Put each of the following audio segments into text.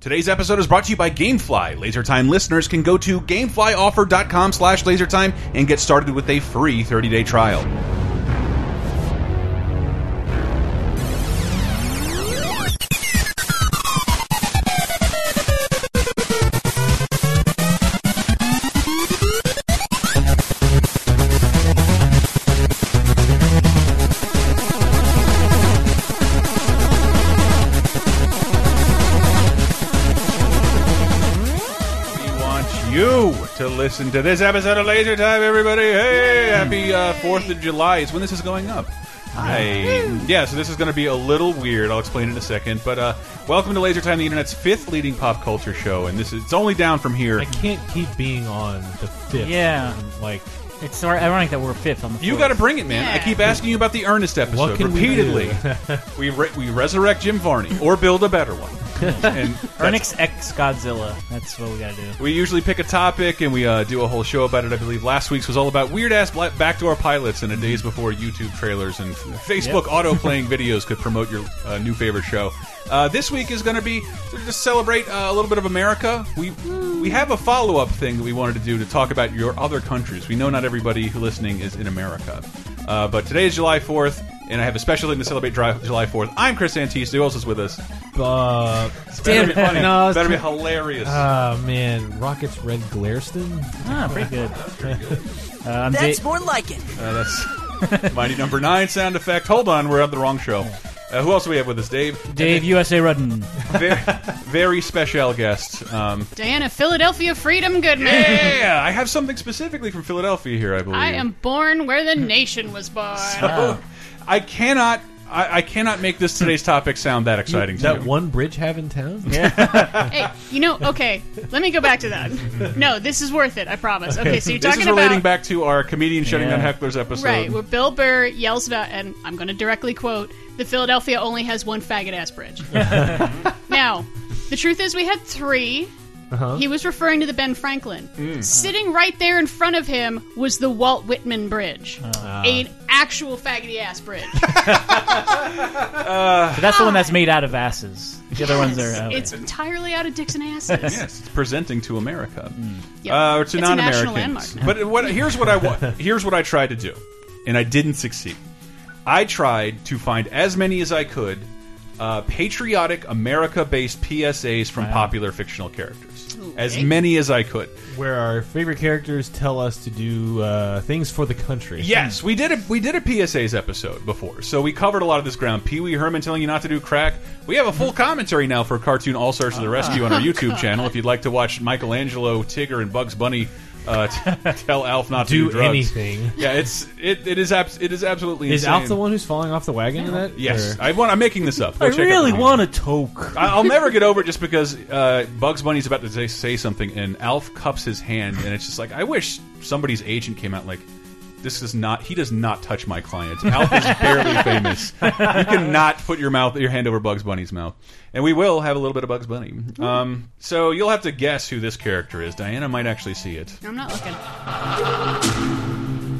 Today's episode is brought to you by GameFly. LaserTime listeners can go to GameFlyOffer.com slash LaserTime and get started with a free 30-day trial. Listen to this episode of Laser Time, everybody. Hey, happy uh, 4th of July is when this is going up. Hi. Yeah, so this is going to be a little weird. I'll explain in a second. But uh, welcome to Laser Time, the internet's fifth leading pop culture show. And this is it's only down from here. I can't keep being on the fifth. Yeah. Like, It's so ironic that we're fifth on the. You got to bring it, man. I keep asking you about the Ernest episode what can repeatedly. we do? We re we resurrect Jim Varney or build a better one. And that's- Ernix X Godzilla. That's what we got to do. We usually pick a topic and we uh, do a whole show about it. I believe last week's was all about weird ass backdoor pilots and the days before YouTube trailers and Facebook auto playing videos could promote your uh, new favorite show. Uh, this week is going to be to just celebrate uh, a little bit of America. We we have a follow up thing that we wanted to do to talk about your other countries. We know not everybody who listening is in America, uh, but today is July Fourth. And I have a special thing to celebrate Dri- July 4th. I'm Chris Antista. Who else is with us? uh, Better be funny. No, it's Better be hilarious. ah man, Rocket's Red Glareston. Ah, pretty good. Uh, I'm That's Da- more like it. Uh, that's Mighty Number Nine sound effect. Hold on, we're on the wrong show. Uh, who else do we have with us? Dave. Dave USA Rudden. Very, very special guest. Um, Diana, Philadelphia Freedom Goodman. yeah, I have something specifically from Philadelphia here. I believe. I am born where the nation was born. Oh, I cannot. I, I cannot make this today's topic sound that exciting to That you. one bridge have in town. hey, you know, okay, let me go back to that. No, this is worth it, I promise. Okay, so you're This talking is relating about back to our comedian shutting Yeah. down hecklers episode. right where Bill Burr yells about, and I'm going to directly quote: "The Philadelphia only has one faggot ass bridge." now, the truth is, we had three. Uh-huh. He was referring to the Ben Franklin. Mm. Sitting right there in front of him was the Walt Whitman Bridge, Ah. an actual faggoty ass bridge. But that's the one that's made out of asses. The other ones are. Uh, it's entirely out of dicks and asses. Yes, it's presenting to America, Yep. uh, or to It's a non-Americans. landmark. But what here's what I wa- here's what I tried to do, and I didn't succeed. I tried to find as many as I could uh, patriotic America-based PSAs from popular fictional characters, as many as I could. Where our favorite characters tell us to do uh, things for the country. Yes, we did a we did a PSAs episode before, so we covered a lot of this ground. Pee Wee Herman telling you not to do crack. We have a full commentary now for cartoon All Stars to the Rescue on our YouTube channel. If you'd like to watch Michelangelo, Tigger, and Bugs Bunny uh, tell Alf not to do, Do drugs. anything. Yeah, it's it, it is abs it is absolutely Is insane. Alf the one who's falling off the wagon in that? Yes, Or- I want. I'm making this up. Go I check really want a toke. I- I'll never get over it just because uh, Bugs Bunny's about to say, say something and Alf cups his hand and it's just like I wish somebody's agent came out like this is not he does not touch my clients. Alf is barely famous. You cannot put your mouth your hand over Bugs Bunny's mouth. And we will have a little bit of Bugs Bunny. Um, so you'll have to guess who this character is. Diana might actually see it. I'm not looking.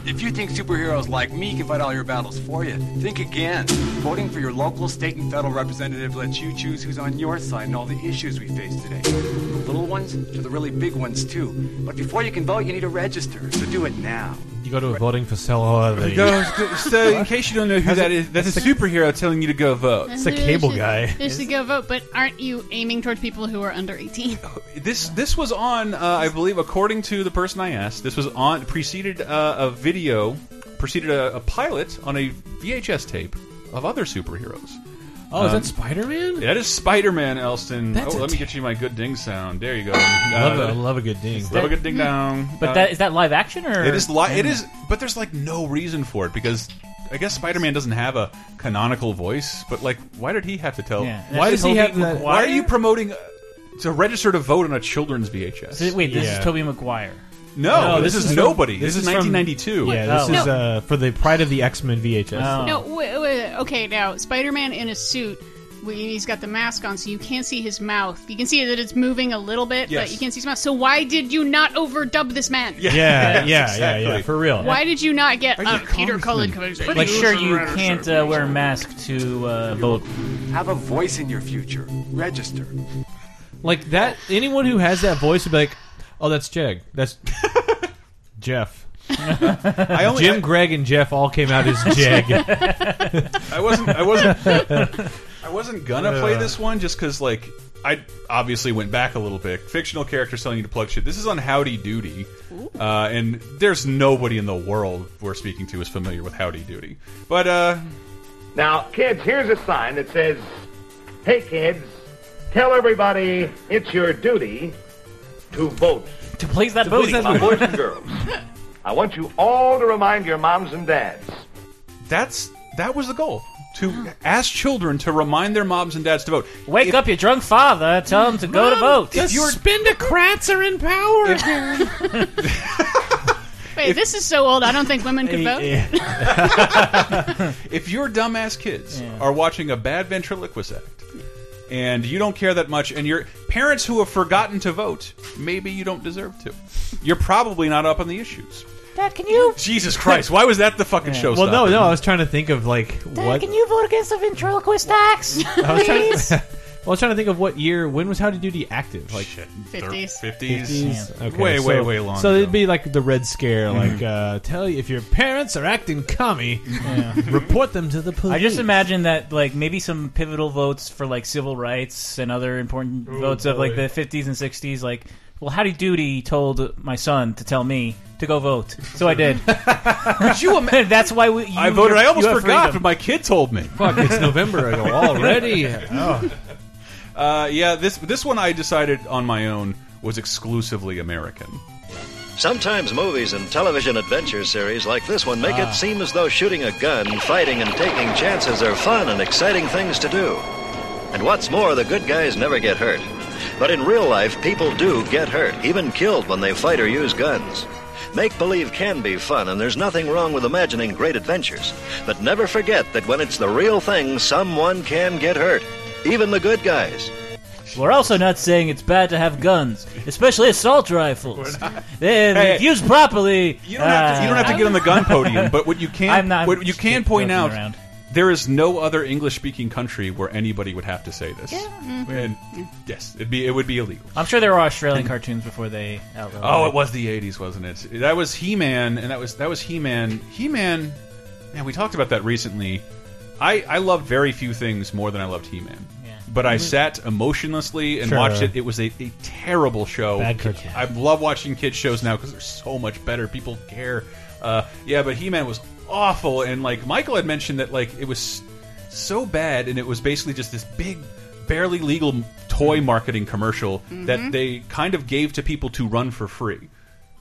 If you think superheroes like me can fight all your battles for you, think again. Voting for your local, state, and federal representative lets you choose who's on your side in all the issues we face today. The little ones to the really big ones, too. But before you can vote, you need to register, so do it now. You go to a voting facility. so in case you don't know who that is, that's a superhero telling you to go vote. It's a cable guy. Just to go vote, but aren't you aiming towards people who are under 18? This this was on, uh, I believe, according to the person I asked, this was on preceded uh, a video, preceded a, a pilot on a VHS tape of other superheroes. Oh, is that Spider Man? That is Spider-Man, Elston. That's oh, a let me get you my good ding sound. There you go. Love, Uh, a, love a good ding. love a good ding dong. But Uh, that is that live action or it is li- it is, but there's like no reason for it because. I guess Spider-Man doesn't have a canonical voice, but like, why did he have to tell? Yeah. Why does he have that- Maguire? Why are you promoting uh, to register to vote on a children's VHS? Th- Wait, this Yeah. is Tobey Maguire. No, No, this, this is, is from- nobody. This, this is is from- 1992. Yeah, this Oh. is uh, for the Pryde of the X Men VHS. Oh. No, wait, wait, okay, now, Spider Man in a suit, we- he's got the mask on, so you can't see his mouth. You can see that it's moving a little bit, Yes. but you can't see his mouth. So why did you not overdub this man? Yeah, yeah, yeah, exactly. yeah, for real. Why did you not get you uh, a Peter Cullen congressman? coming? Like, sure, you can't uh, wear a mask to uh, vote. Have a voice in your future. Register. Like that. Anyone who has that voice would be like, "Oh, that's Jeg. That's Jeff." I only Jim, I, Greg, and Jeff all came out as Jeg. I wasn't I wasn't I wasn't gonna play this one just because like I obviously went back a little bit. Fictional characters telling you to plug shit. This is on Howdy Doody, uh, and there's nobody in the world we're speaking to is familiar with Howdy Doody. But uh, Now, kids, here's a sign that says, Hey, kids, tell everybody it's your duty to vote. To please that voting. that Now, boys and girls, I want you all to remind your moms and dads. that's that was the goal to ask children to remind their moms and dads to vote. Wake If- up, you drunk father. Tell him to go to vote. If you're spindocrats are in power. Wait, this is so old. I don't think women could vote. if your dumbass kids are watching a bad ventriloquist act and you don't care that much and your parents who have forgotten to vote maybe you don't deserve to you're probably not up on the issues Dad, can you? jesus christ why was that the fucking show Well, no, no. I was trying to think of like what. Can you vote against the ventriloquist tax? I was, trying Please. to, well, I was trying to think of what year. When was Howdy Doody active? Like 50s. 50s 50s? Okay, way so, way way long So ago. it'd be like the Red Scare, like uh, tell you if your parents are acting commie, report them to the police. I just imagine that like maybe some pivotal votes for like civil rights and other important votes of like the 50s and 60s. Like, well, Howdy Doody told my son to tell me to go vote, so I did. Could you ima- That's why we, you, i voted i almost forgot freedom. but my kid told me Fuck, it's November ago already. Oh. Uh, yeah this this one i decided on my own was exclusively american Sometimes movies and television adventure series like this one make it seem as though shooting a gun, fighting, and taking chances are fun and exciting things to do. And what's more, the good guys never get hurt. But in real life, people do get hurt, even killed when they fight or use guns. Make believe can be fun, and there's nothing wrong with imagining great adventures. But never forget that when it's the real thing, someone can get hurt. Even the good guys. We're also not saying it's bad to have guns, especially assault rifles. They, Hey, if used properly, You don't, have to, you don't have to uh, get on the gun podium, but what you can I'm not what you can point joking out around. there is no other English speaking country where anybody would have to say this. Mm-hmm. And yes, it'd be it would be illegal. I'm sure there were Australian cartoons before they outlawed. Oh, it was the '80s, wasn't it? That was He-Man, and that was that was He-Man. He-Man, man, we talked about that recently. I I loved very few things more than I loved He-Man. But I sat emotionlessly and Sure. watched it. It was a, a terrible show. Bad. I love watching kids shows now because they're so much better. People care. Uh, yeah, but He-Man was awful, and like Michael had mentioned that like it was so bad, and it was basically just this big, barely legal toy marketing commercial that they kind of gave to people to run for free.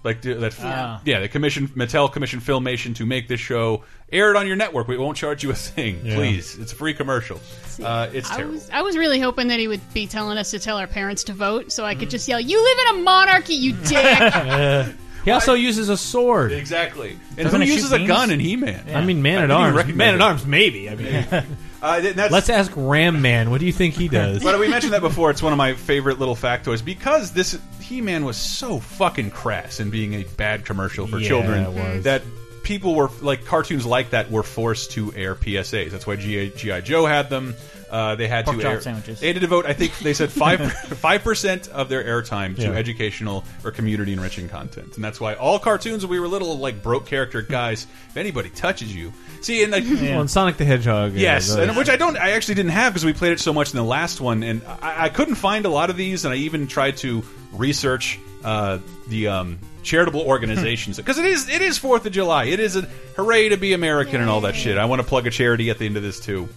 Like that, Ah. yeah. The commission Mattel commissioned Filmation to make this show. Air it on your network. We won't charge you a thing, Yeah. ple's. It's a free commercial. Uh, it's I terrible. was, I was really hoping that he would be telling us to tell our parents to vote so I could just yell, You live in a monarchy, you dick! He also uses a sword. Exactly. And Doesn't who uses a beams? gun in He-Man? I mean, Man I at Arms. Man at Arms, maybe. I mean, Uh, that's, let's ask Ram Man. What do you think he does? But we mentioned that before. It's one of my favorite little factoids because this He-Man was so fucking crass in being a bad commercial for Yeah, children that people were like cartoons like that were forced to air PSAs. That's why GI Joe had them. Uh, they had Pork to air. sandwiches. They had to devote. I think they said five five percent of their airtime to Yeah. educational or community enriching content, and that's why all cartoons when we were little like broke character guys. If anybody touches you, see, and like. Well, and Sonic the Hedgehog. uh, Yes, those- and which I don't. I actually didn't have because we played it so much in the last one, and I, I couldn't find a lot of these. And I even tried to research uh, the um, charitable organizations because it is it is Fourth of July. It is a hooray to be American and all that shit. I want to plug a charity at the end of this too.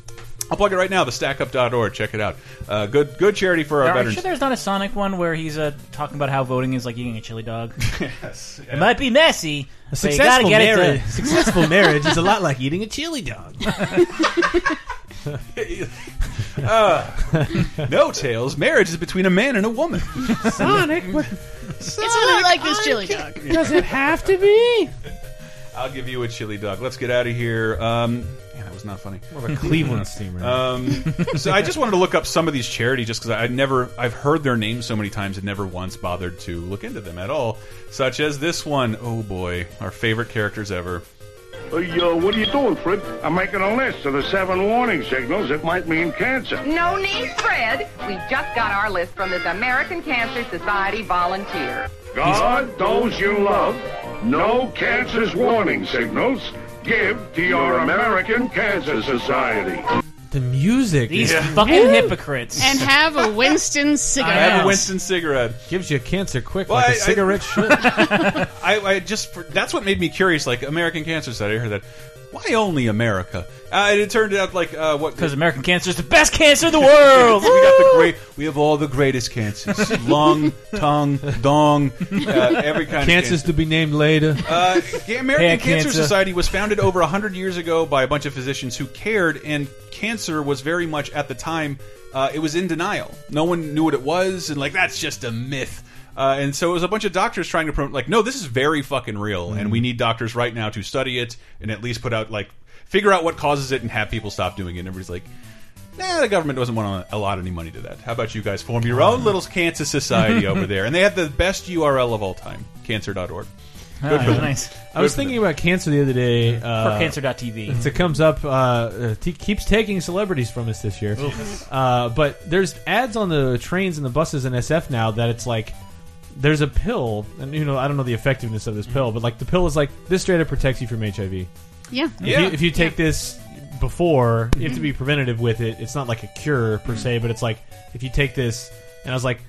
I'll plug it right now. The StackUp.org. Check it out. Uh, good good charity for our Are you veterans. sure there's not a Sonic one where he's uh, talking about how voting is like eating a chili dog? yes. It might be messy. A but you gotta successful get it marriage. done. Successful marriage is a lot like eating a chili dog. no tails. Marriage is between a man and a woman. Sonic, it's not like this chili dog. does it have to be? I'll give you a chili dog. Let's get out of here. Um, man, that was not funny. More of a Cleveland steamer. Um, so I just wanted to look up some of these charities just because I never I've heard their names so many times and never once bothered to look into them at all. Such as this one. Oh boy, our favorite characters ever. Hey, uh, what are you doing, Fred? I'm making a list of the seven warning signals that might mean cancer. No need, Fred. We just got our list from this American Cancer Society volunteer. God, those you love, no cancer's warning signals. Give to your American Cancer Society. The music These is- fucking hypocrites. And have a Winston cigarette. I have a Winston cigarette. gives you cancer quick Well, like a I- I- cigarette should. I, I just for, that's what made me curious. Like American Cancer Society, I heard that. Why only America? Uh, and it turned out like uh, what? Because American cancer is the best cancer in the world. we got the great. We have all the greatest cancers: lung, tongue, dong, uh, every kind Cancers of to be named later. Uh, the American Hair Cancer, cancer. Society was founded over hundred years ago by a bunch of physicians who cared, and cancer was very much at the time. Uh, it was in denial. No one knew what it was, and like that's just a myth. Uh, and so it was a bunch of doctors trying to promote, like, no, this is very fucking real, and we need doctors right now to study it and at least put out, like, figure out what causes it and have people stop doing it. And everybody's like, nah, the government doesn't want to allot any money to that. How about you guys form your own little cancer society over there? And they have the best URL of all time, cancer.org. Good Ah, for them. nice. I was Good for thinking about cancer the other day. For Uh, cancer.tv. It comes up, uh, uh, t- keeps taking celebrities from us this year. Uh, but there's ads on the trains and the buses in SF now that it's like there's a pill, and you know I don't know the effectiveness of this pill, but like the pill is like this straight up protects you from HIV. Yeah. If, Yeah. you, if you take this before, you have to be preventative with it. It's not like a cure per se, but it's like if you take this, and I was like.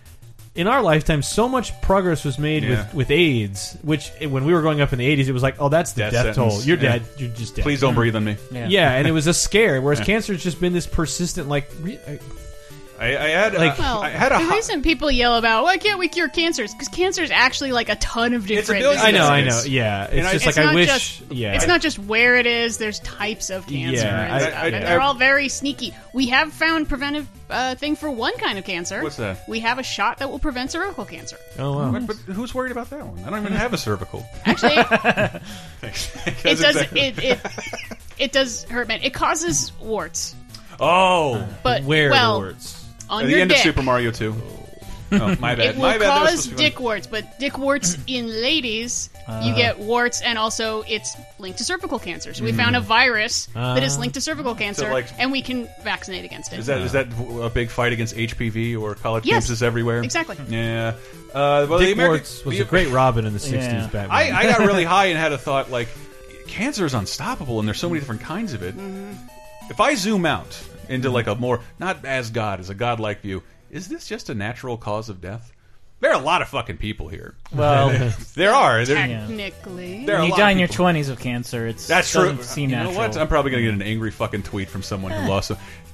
In our lifetime, so much progress was made Yeah. with, with AIDS, which eh, when we were growing up in the 80s, it was like, oh, that's the Death death, toll. sentence. You're Yeah. dead. You're just dead. Please don't breathe on me. Yeah. Yeah, and it was a scare. Whereas cancer's just been this persistent, like, re- uh, I, I had, Like- uh, Well, I had a the hot- reason people yell about why can't we cure cancers because cancer is actually like a ton of It's a different. billion I know, I know, yeah. It's And I- just It's like I not wish, just- yeah. It's not just where it is. There's types of cancer Yeah, and I- stuff, I- and I- they're all very sneaky. We have found preventive uh, thing for one kind of cancer. What's that? We have a shot that will prevent cervical cancer. oh wow. But who's worried about that one? I don't even have a cervical. Actually, it does it, it it does hurt men. It causes warts, Oh, but Where well the words? On at the your end dick. of Super Mario 2. Oh, my bad. It will my bad. That was cause supposed to be dick warts, but dick warts in ladies, Uh. you get warts, and also it's linked to cervical cancer. So we found a virus that is linked to cervical cancer, like- and we can vaccinate against it. Is that is that a big fight against HPV or college Yes. campuses everywhere? Exactly. Yeah. Uh, well, the Dick American, Warts was the- a great Robin in the '60s. Yeah. Batman. I, I got really high and had a thought like, cancer is unstoppable, and there's so many different kinds of it. If I zoom out into like a more not as God as a godlike view, is this just a natural cause of death? There are a lot of fucking people here. Well, There are. There, Technically, there are when you die in your twenties of cancer, it's That's true. doesn't Seem you natural. know what? I'm probably going to get an angry fucking tweet from someone who lost.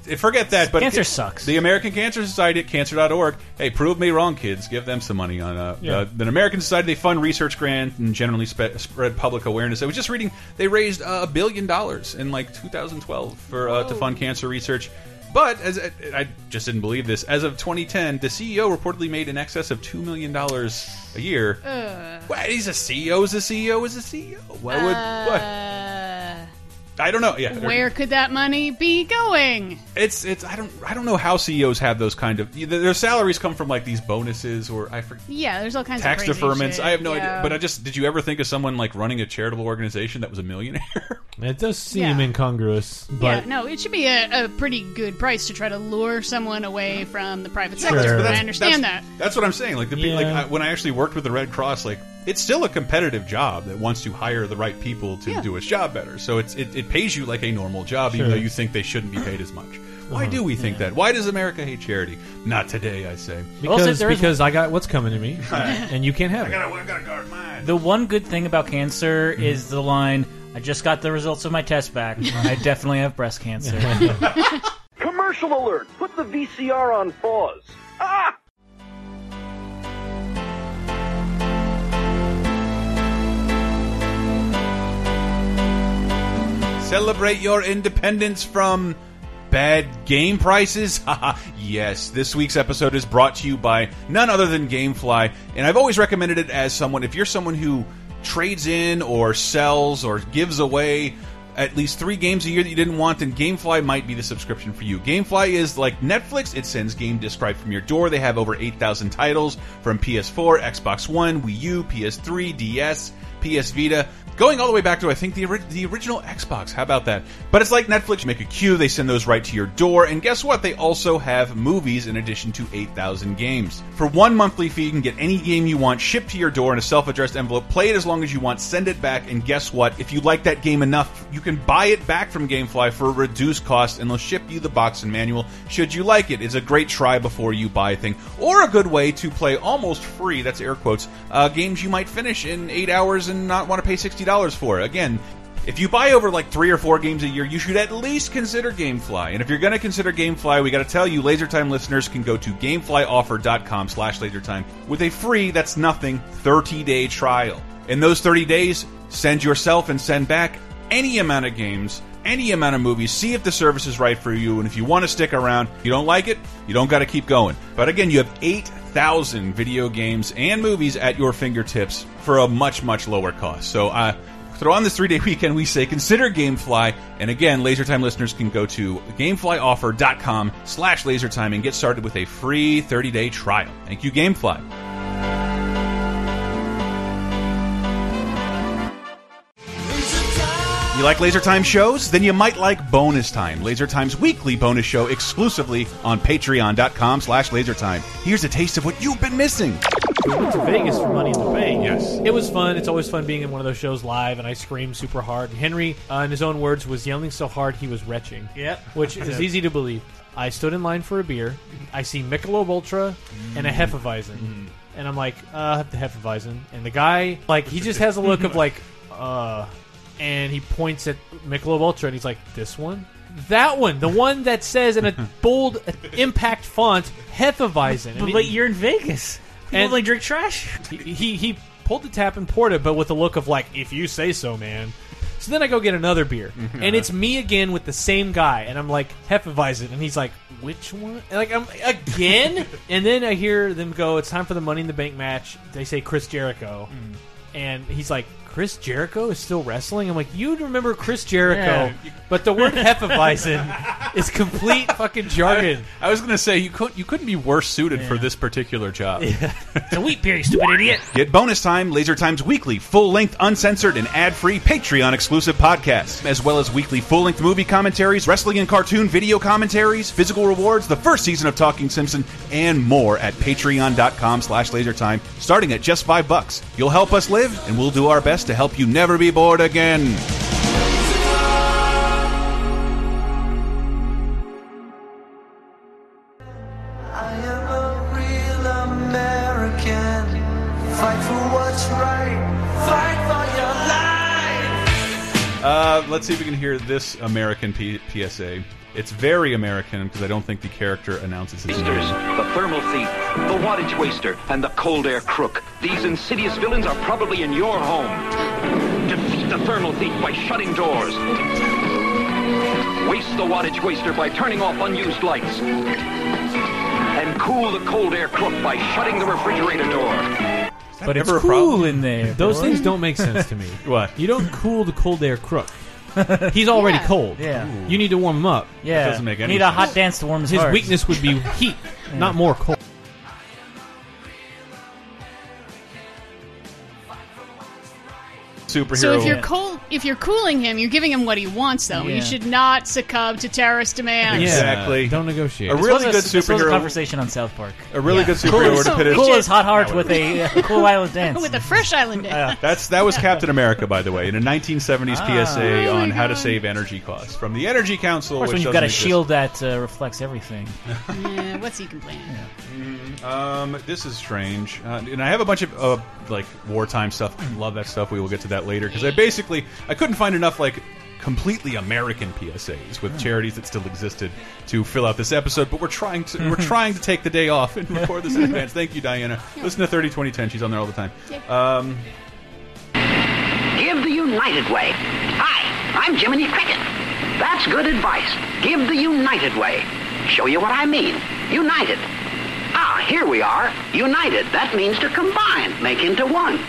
Some. Forget that. But Cancer sucks. The American Cancer Society at cancer.org. Hey, prove me wrong, kids. Give them some money on uh, Yeah. uh, the American Society. They fund research grants and generally spe spread public awareness. I was just reading they raised uh, a billion dollars in like 2012 for uh, to fund cancer research. But as I, I just didn't believe this, as of 2010, the CEO reportedly made in excess of two million dollars a year. Well, he's a CEO. Is a CEO? Is a CEO? Why would what? uh, I don't know. Yeah, where could that money be going? it's it's I don't I don't know how CEOs have those kind of their salaries come from like these bonuses or I forget Yeah, there's all kinds tax of tax deferments. shit. I have no idea. But I just did you ever think of someone like running a charitable organization that was a millionaire? it does seem Yeah. incongruous, yeah, but no, it should be a, a pretty good price to try to lure someone away from the private Sure. sector. But I understand that's, that. That's what I'm saying. Like the pe- Yeah. like I, when I actually worked with the Red Cross, like it's still a competitive job that wants to hire the right people to Yeah. do its job better. So it's it, it pays you like a normal job, even though you think they shouldn't be paid as much. Why Uh-huh. do we think that? Why does America hate charity? Not today, I say. because Also, there is- because I got what's coming to me, and you can't have it. I gotta guard mine. The one good thing about cancer Mm-hmm. is the line, I just got the results of my test back. I definitely have breast cancer. Commercial alert! Put the VCR on pause. Ah! Celebrate your independence from bad game prices? Yes. This week's episode is brought to you by none other than GameFly, and I've always recommended it as someone, if you're someone who trades in or sells or gives away at least three games a year that you didn't want, then GameFly might be the subscription for you. GameFly is like Netflix. It sends game disc right from your door. They have over 8,000 titles from PS4, Xbox One, Wii U, PS3, DS, PS Vita, going all the way back to I think the ori the original Xbox. How about that? But it's like Netflix. You make a queue, they send those right to your door, and guess what? They also have movies in addition to 8,000 games. For one monthly fee, you can get any game you want shipped to your door in a self-addressed envelope. Play it as long as you want, send it back, and guess what? If you like that game enough, you can buy it back from GameFly for a reduced cost, and they'll ship you the box and manual. Should you like it, it's a great try before you buy thing, or a good way to play almost free. That's air quotes. Uh, games you might finish in eight hours and not want to pay sixty dollars for. it. Again, if you buy over like three or four games a year, you should at least consider GameFly. And if you're going to consider GameFly, we got to tell you, LaserTime listeners can go to GameFlyOffer.com slash LaserTime with a free, that's nothing, 30-day trial. In those 30 days, send yourself and send back any amount of games, any amount of movies, see if the service is right for you, and if you want to stick around, you don't like it, you don't got to keep going. But again, you have 8,000 video games and movies at your fingertips for a much, much lower cost. So, uh, throw on this three-day weekend, we say consider GameFly. And again, LaserTime listeners can go to GameFlyOffer.com slash LaserTime and get started with a free 30-day trial. Thank you, GameFly. You like Laser Time shows? Then you might like Bonus Time, Laser Time's weekly bonus show exclusively on patreon.com slash lasertime. Here's a taste of what you've been missing. We went to Vegas for Money in the Bank. Yes. It was fun. It's always fun being in one of those shows live, and I screamed super hard. And Henry, uh, in his own words, was yelling so hard he was retching. Yep. Which is easy to believe. I stood in line for a beer. I see Michelob Ultra and a Hefeweizen. And I'm like, uh, I'll have the Hefeweizen. And the guy, like, he just has a look of like, uh, and he points at Michelob Ultra and he's like, this one? That one, the one that says in a bold impact font, Hefeweizen. But, but you're in Vegas. People And- only drink trash. he, he he pulled the tap and poured it, but with a look of like, if you say so, man. So then I go get another beer, and it's me again with the same guy, and I'm like Hefeweizen, and he's like, which one? And like I'm again, and then I hear them go, it's time for the Money in the Bank match. They say Chris Jericho, mm. and he's like. Chris Jericho is still wrestling. I'm like, you remember Chris Jericho, Yeah. but the word Hefeweizen is complete fucking jargon. I was going to say you couldn't you couldn't be worse suited for this particular job. It's a wheat beer, you stupid idiot. Get bonus time, Laser Time's weekly, full length, uncensored, and ad free Patreon exclusive podcasts, as well as weekly full length movie commentaries, wrestling and cartoon video commentaries, physical rewards, the first season of Talking Simpson, and more at patreon.com slash lasertime, starting at just five bucks. You'll help us live, and we'll do our best to help you never be bored again. I am a real American. Fight for what's right. Fight for your life. Uh, let's see if we can hear this American P PSA. It's very American because I don't think the character announces his name. The thermal thief, the wattage waster, and the cold air crook. These insidious villains are probably in your home. Defeat the thermal thief by shutting doors. Waste the wattage waster by turning off unused lights. And cool the cold air crook by shutting the refrigerator door. But it's ever a cool problem? in there. Those things don't make sense to me. What? You don't cool the cold air crook. He's already Yeah. cold. Yeah. You need to warm him up. Yeah. doesn't make any Need a sense. hot dance to warm his, His heart. weakness would be heat, not more cold. Superhero. So if you're cold, if you're cooling him, you're giving him what he wants, though. Yeah. You should not succumb to terrorist demands. Yeah. Exactly. Don't negotiate. A This really was good This was a superhero- conversation on South Park. a really good superhero as- to pit it. cool as hot heart with a uh, cool island dance. With a fresh island day. That's that was Captain America, by the way, in a 1970s Ah. PSA Oh my on how to save energy costs from the Energy Council. Of course, which when you've got a exist. shield that uh, reflects everything. Yeah, what's he complaining? Um, this is strange, uh, and I have a bunch of uh, like wartime stuff. I love that stuff. We will get to that later because I basically I couldn't find enough like completely American PSAs with charities that still existed to fill out this episode. But we're trying to we're trying to take the day off and record this in advance. Thank you, Diana. Listen to 30 2010. She's on there all the time. Um, Give the United Way. Hi, I'm Jiminy Cricket. That's good advice. Give the United Way. Show you what I mean. United. Ah, here we are. United. That means to combine, make into one.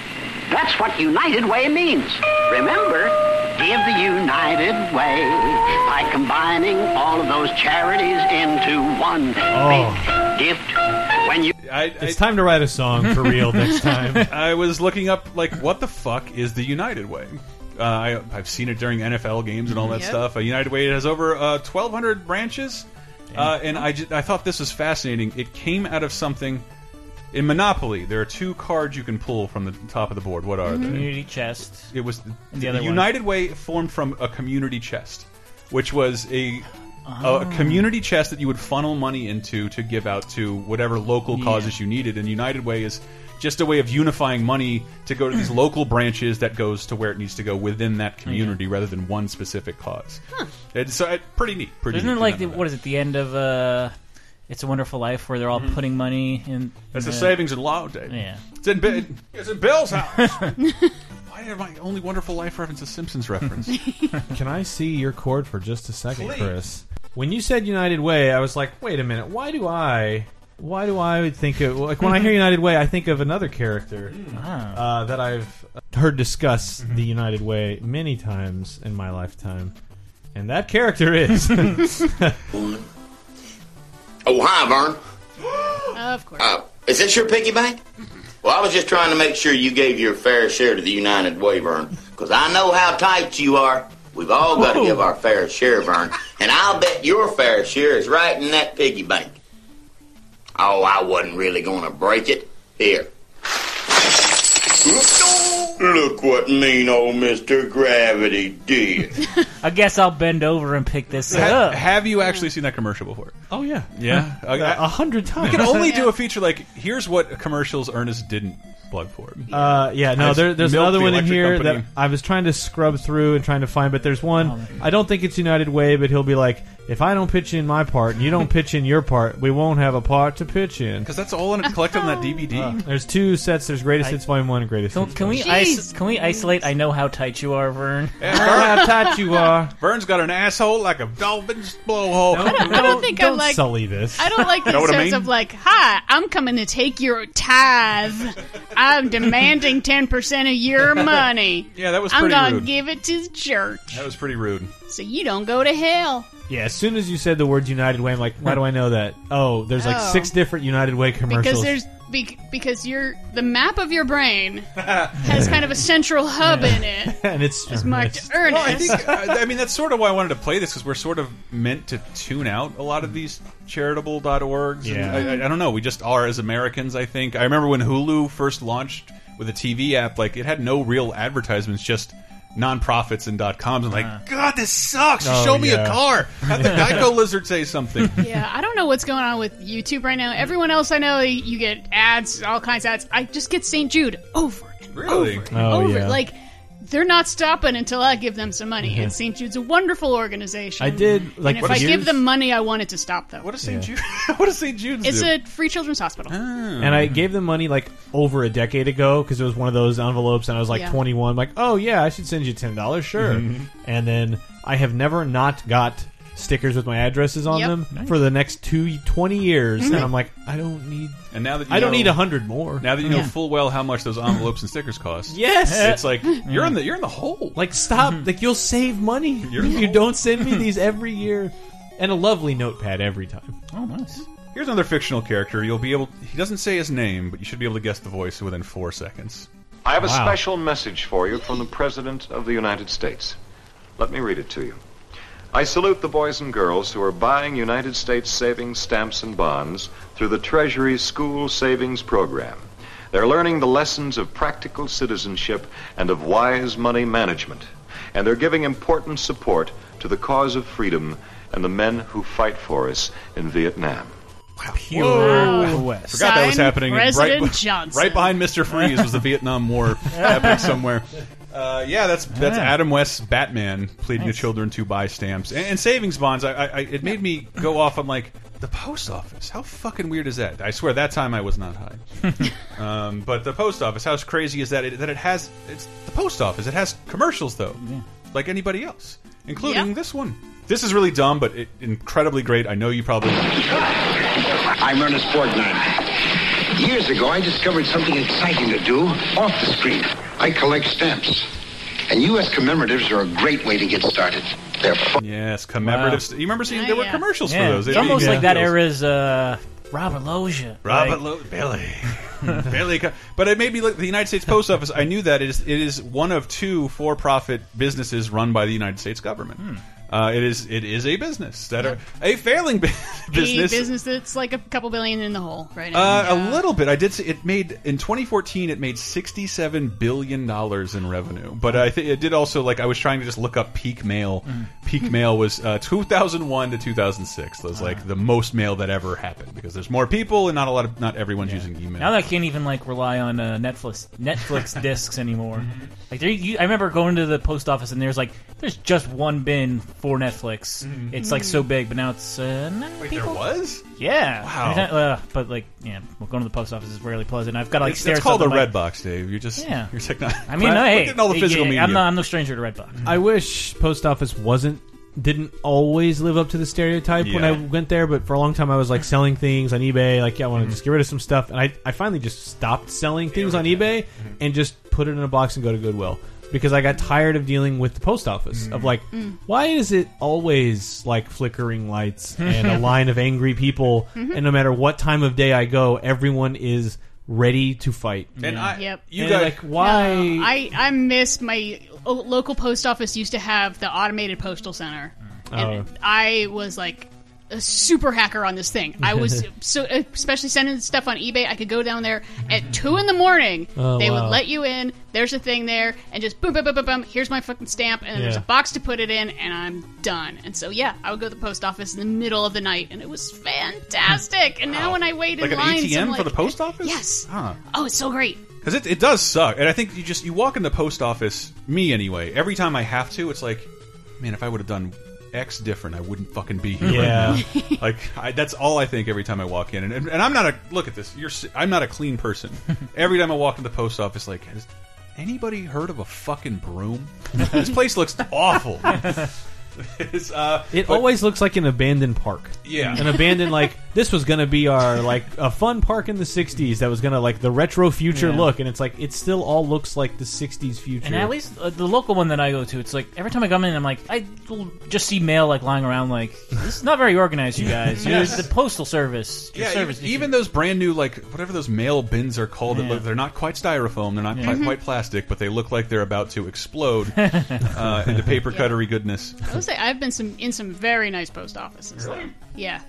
That's what United Way means. Remember, Give the United Way by combining all of those charities into one Oh. big gift. When you It's time to write a song for real next time. I was looking up like what the fuck is the United Way. Uh, I, I've seen it during NFL games and all that Yep. stuff. A United Way has over uh, 1,200 branches, uh, and I, ju- I thought this was fascinating. It came out of something in Monopoly. There are two cards you can pull from the top of the board. What are they? Community chest. It was And the other one? United Way formed from a community chest, which was a Oh. a community chest that you would funnel money into to give out to whatever local causes you needed. And United Way is just a way of unifying money to go to these local branches that goes to where it needs to go within that community rather than one specific cause. It's so it, pretty neat. Pretty Isn't neat it like the, what is it? The end of uh, It's a Wonderful Life, where they're all mm-hmm. putting money in. That's in the the- savings and loan day. Yeah. It's in, Bi- it's in Bill's house. Why did my only Wonderful Life reference a Simpsons reference? Can I see your cord for just a second, Please. Chris? When you said United Way, I was like, wait a minute, why do I, why do I think of like when I hear United Way, I think of another character mm. uh, ah. that I've heard discuss mm-hmm. the United Way many times in my lifetime, and that character is Oh, hi, Vern. Of course. Uh, is this your piggy bank? Well, I was just trying to make sure you gave your fair share to the United Way, Vern, because I know how tight you are. We've all got to give our fair share, Vern, and I'll bet your fair share is right in that piggy bank. Oh, I wasn't really going to break it. Here. Look what mean old Mr. Gravity did. I guess I'll bend over and pick this Ha- up. have you actually seen that commercial before? oh yeah, Yeah, a hundred We times. can only do a feature like here's what commercials Ernest didn't plug for. Uh, yeah, no, I there, there's milked another the one in electric here company. that I was trying to scrub through and trying to find, but there's one. I don't think it's United Way, but he'll be like, if I don't pitch in my part and you don't pitch in your part, we won't have a part to pitch in. Because that's all in collected on that DVD. Uh, there's two sets. There's Greatest I- Hits Volume One and Greatest Can, Hits. can we Volume is, can we isolate? I know how tight you are, Vern. Two. how tight you are. Vern's got an asshole like a dolphin's blowhole. Don't, I don't think I don't like- sully this. I don't like the Know what I sense mean? of like, hi, I'm coming to take your tithe. I'm demanding 10% of your money. Yeah, that was I'm pretty gonna rude. give it to the church That was pretty rude. so you don't go to hell. Yeah, as soon as you said the words United Way, I'm like, why do I know that? Oh, there's like Oh. six different United Way commercials. Because there's be, because your the map of your brain has kind of a central hub in it. and it's It's marked it's- Well, I think I I mean that's sort of why I wanted to play this because we're sort of meant to tune out a lot of these charitable.orgs. and Yeah. I, I, I don't know. We just are as Americans. I think. I remember when Hulu first launched with a TV app, like it had no real advertisements, just nonprofits and dot coms. And like, uh-huh. God, this sucks. Oh, Show me yeah. a car. Have the Geico lizard say something. yeah, I don't know what's going on with YouTube right now. Everyone else I know, you get ads, all kinds of ads. I just get St. Jude over and Really? over and Oh, over. yeah. Like they're not stopping until I give them some money. And mm-hmm. St. Jude's a wonderful organization. I did like and if for I years, give them money, I want it to stop them. What does St. Jude? what does St. Jude's It's do? a free children's hospital. Ah. and I gave them money like over a decade ago because it was one of those envelopes, and I was like Yeah. 21. Like, oh yeah, I should send you ten dollars, sure. Mm-hmm. And then I have never not got stickers with my addresses on Yep. them for the next two 20 years, mm-hmm. and I'm like, I don't need, and now that you I don't know- need a hundred more. Now that you know Yeah. full well how much those envelopes and stickers cost. Yes. it's like you're in the you're in the hole. Like, stop! Mm-hmm. like, you'll save money You're- if you don't send me these every year, and a lovely notepad every time. Oh, nice. Here's another fictional character. You'll be able. He doesn't say his name, but you should be able to guess the voice within four seconds. I have a Wow. special message for you from the President of the United States. Let me read it to you. I salute the boys and girls who are buying United States savings stamps and bonds through the Treasury School Savings Program. They're learning the lessons of practical citizenship and of wise money management. And they're giving important support to the cause of freedom and the men who fight for us in Vietnam. Pure West. Forgot that was happening. President right, Johnson. right behind Mister Freeze was the Vietnam War happening somewhere. Uh, yeah, that's that's Yeah. Adam West's Batman pleading Nice. to children to buy stamps and, and savings bonds. I, I, I it made me go off on like the post office. How fucking weird is that? I swear that time I was not high. um, but the post office, how crazy is that? It, that it has it's the post office. It has commercials though, like anybody else, including Yep. this one. This is really dumb, but it, incredibly great. I know you probably. I'm Ernest Borgnine. Years ago, I discovered something exciting to do off the screen. I collect stamps. And U.S. commemoratives are a great way to get started. They're fun. Yes, commemoratives. You remember seeing there were commercials Yeah. for those. It's They- almost yeah. like that Those- era's uh, Robert Loggia. Robert Like- Lo- Billy. Billy. But it made me look the United States Post Office. I knew that it is it is one of two for-profit businesses run by the United States government. Hmm. Uh, it is it is a business that are a failing bu- A business. business that's like a couple billion in the hole right now. Uh, a little bit. I did. See, it made in 2014. It made 67 billion dollars in revenue. But I think it did also like I was trying to just look up peak mail. Mm. Peak mail was uh, 2001 to 2006. That was like Uh-huh. the most mail that ever happened because there's more people and not a lot of not everyone's using email. Now that I can't even like rely on uh, Netflix Netflix discs anymore. Like there, you, I remember going to the post office and there's like there's just one bin for Netflix. It's like so big, but now it's uh, not Wait, people. there was. Yeah. Wow. Anytime- uh, but like, yeah, well, going to the post office is rarely pleasant. I've got to like It's, stare. it's called a red like- box, Dave. You're just Yeah. You're techno- I mean, We're no, hey, getting all the physical yeah, media. I'm not. I'm no stranger to Redbox. I wish post office wasn't didn't always live up to the stereotype when I went there, but for a long time I was like selling things on eBay. Like, yeah, I want to just get rid of some stuff, and I I finally just stopped selling things on eBay and just put it in a box and go to Goodwill because I got tired of dealing with the post office of like, Mm. why is it always like flickering lights and a line of angry people, Mhm. and no matter what time of day I go, everyone is ready to fight. And I, Yep. you guys like why? No, I I miss my o- local post office used to have the automated postal center, and Oh. I was like a super hacker on this thing. I was so especially sending stuff on eBay. I could go down there at two in the morning. Oh, they wow. would let you in. There's a thing there, and just boom, boom, boom, boom, boom. Here's my fucking stamp, and then there's a box to put it in, and I'm done. And so yeah, I would go to the post office in the middle of the night, and it was fantastic. And now when I wait like in an lines, ATM I'm for the post office. Yes. Huh. Oh, it's so great. Because it, it does suck, and I think you just you walk in the post office. Me anyway. Every time I have to, it's like, man, if I would have done X different, I wouldn't fucking be here. Yeah. Right now. like I, that's all I think every time I walk in, and, and, and I'm not a look at this. You're I'm not a clean person. every time I walk into the post office, like, has anybody heard of a fucking broom? this place looks awful. It's, uh, It but- always looks like an abandoned park. Yeah. an abandoned like this was gonna be our like a fun park in the '60s that was gonna like the retro future Yeah. look, and it's like it still all looks like the '60s future. And at least uh, the local one that I go to, it's like every time I come in, I'm like, I just see mail like lying around. Like this is not very organized, you guys. You're Yes. the postal service. Your Yeah, service even, even those brand new, like whatever those mail bins are called, that Yeah. look, they're not quite styrofoam, they're not Yeah. quite, Mhm. quite plastic, but they look like they're about to explode uh, into paper cuttery goodness. I would say I've been some in some very nice post offices. though. Yeah.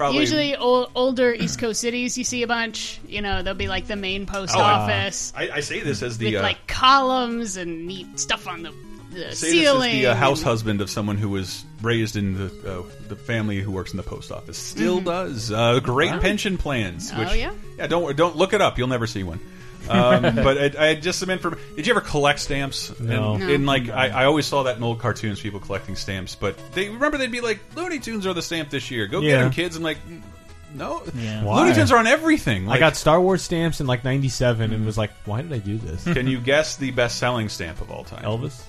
Probably- Usually old, older East Coast cities, you see a bunch. You know, they'll be like the main post Oh, office I, I say this as the with uh, like columns and neat stuff on the, the say ceiling. this as the uh, house and- husband of someone who was raised in the uh, the family who works in the post office. Still Mhm. does uh, great Wow. pension plans. Oh, Which, yeah? yeah. Don't don't look it up. You'll never see one. Um, but I, I had just some information. Did you ever collect stamps? No. And, No. and like I, I always saw that in old cartoons, people collecting stamps. But they remember they'd be like, "Looney Tunes are the stamp this year. Go get them, kids." I'm like, "Mm, no, Why? Looney Tunes are on everything. I got Star Wars stamps in like '97 and was like, why did I do this? Can you guess the best-selling stamp of all time? Elvis.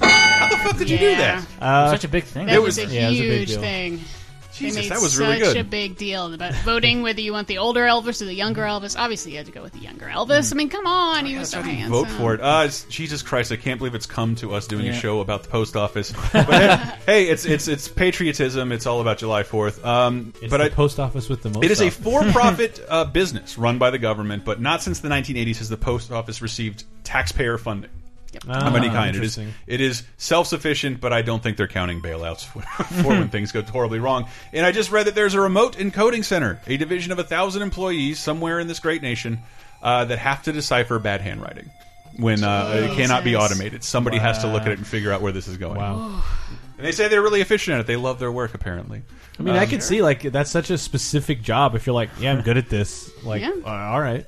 How the fuck did you do that? Uh, such a big thing. That It was, was- a yeah, it was a big huge deal. thing. Jesus, they made that was such really good. a big deal about voting whether you want the older Elvis or the younger Elvis. Obviously, you had to go with the younger Elvis. I mean, come on, he was so handsome. Vote for it. Uh, it's, Jesus Christ! I can't believe it's come to us doing a show about the post office. But hey, hey, it's it's it's patriotism. It's all about July Fourth. Um, It's but the I, post office with the most. it is a for-profit uh, business run by the government, but not since the 1980s has the post office received taxpayer funding. Ah, of any kind. It is it is self sufficient, but I don't think they're counting bailouts for, for when things go horribly wrong. And I just read that there's a remote encoding center, a division of a thousand employees somewhere in this great nation uh, that have to decipher bad handwriting when uh, it cannot be automated. Somebody has to look at it and figure out where this is going. Wow. And they say they're really efficient at it. They love their work, apparently. I mean, I Um, can see like that's such a specific job. If you're like, yeah, I'm good at this. Like, Yeah. uh, all right.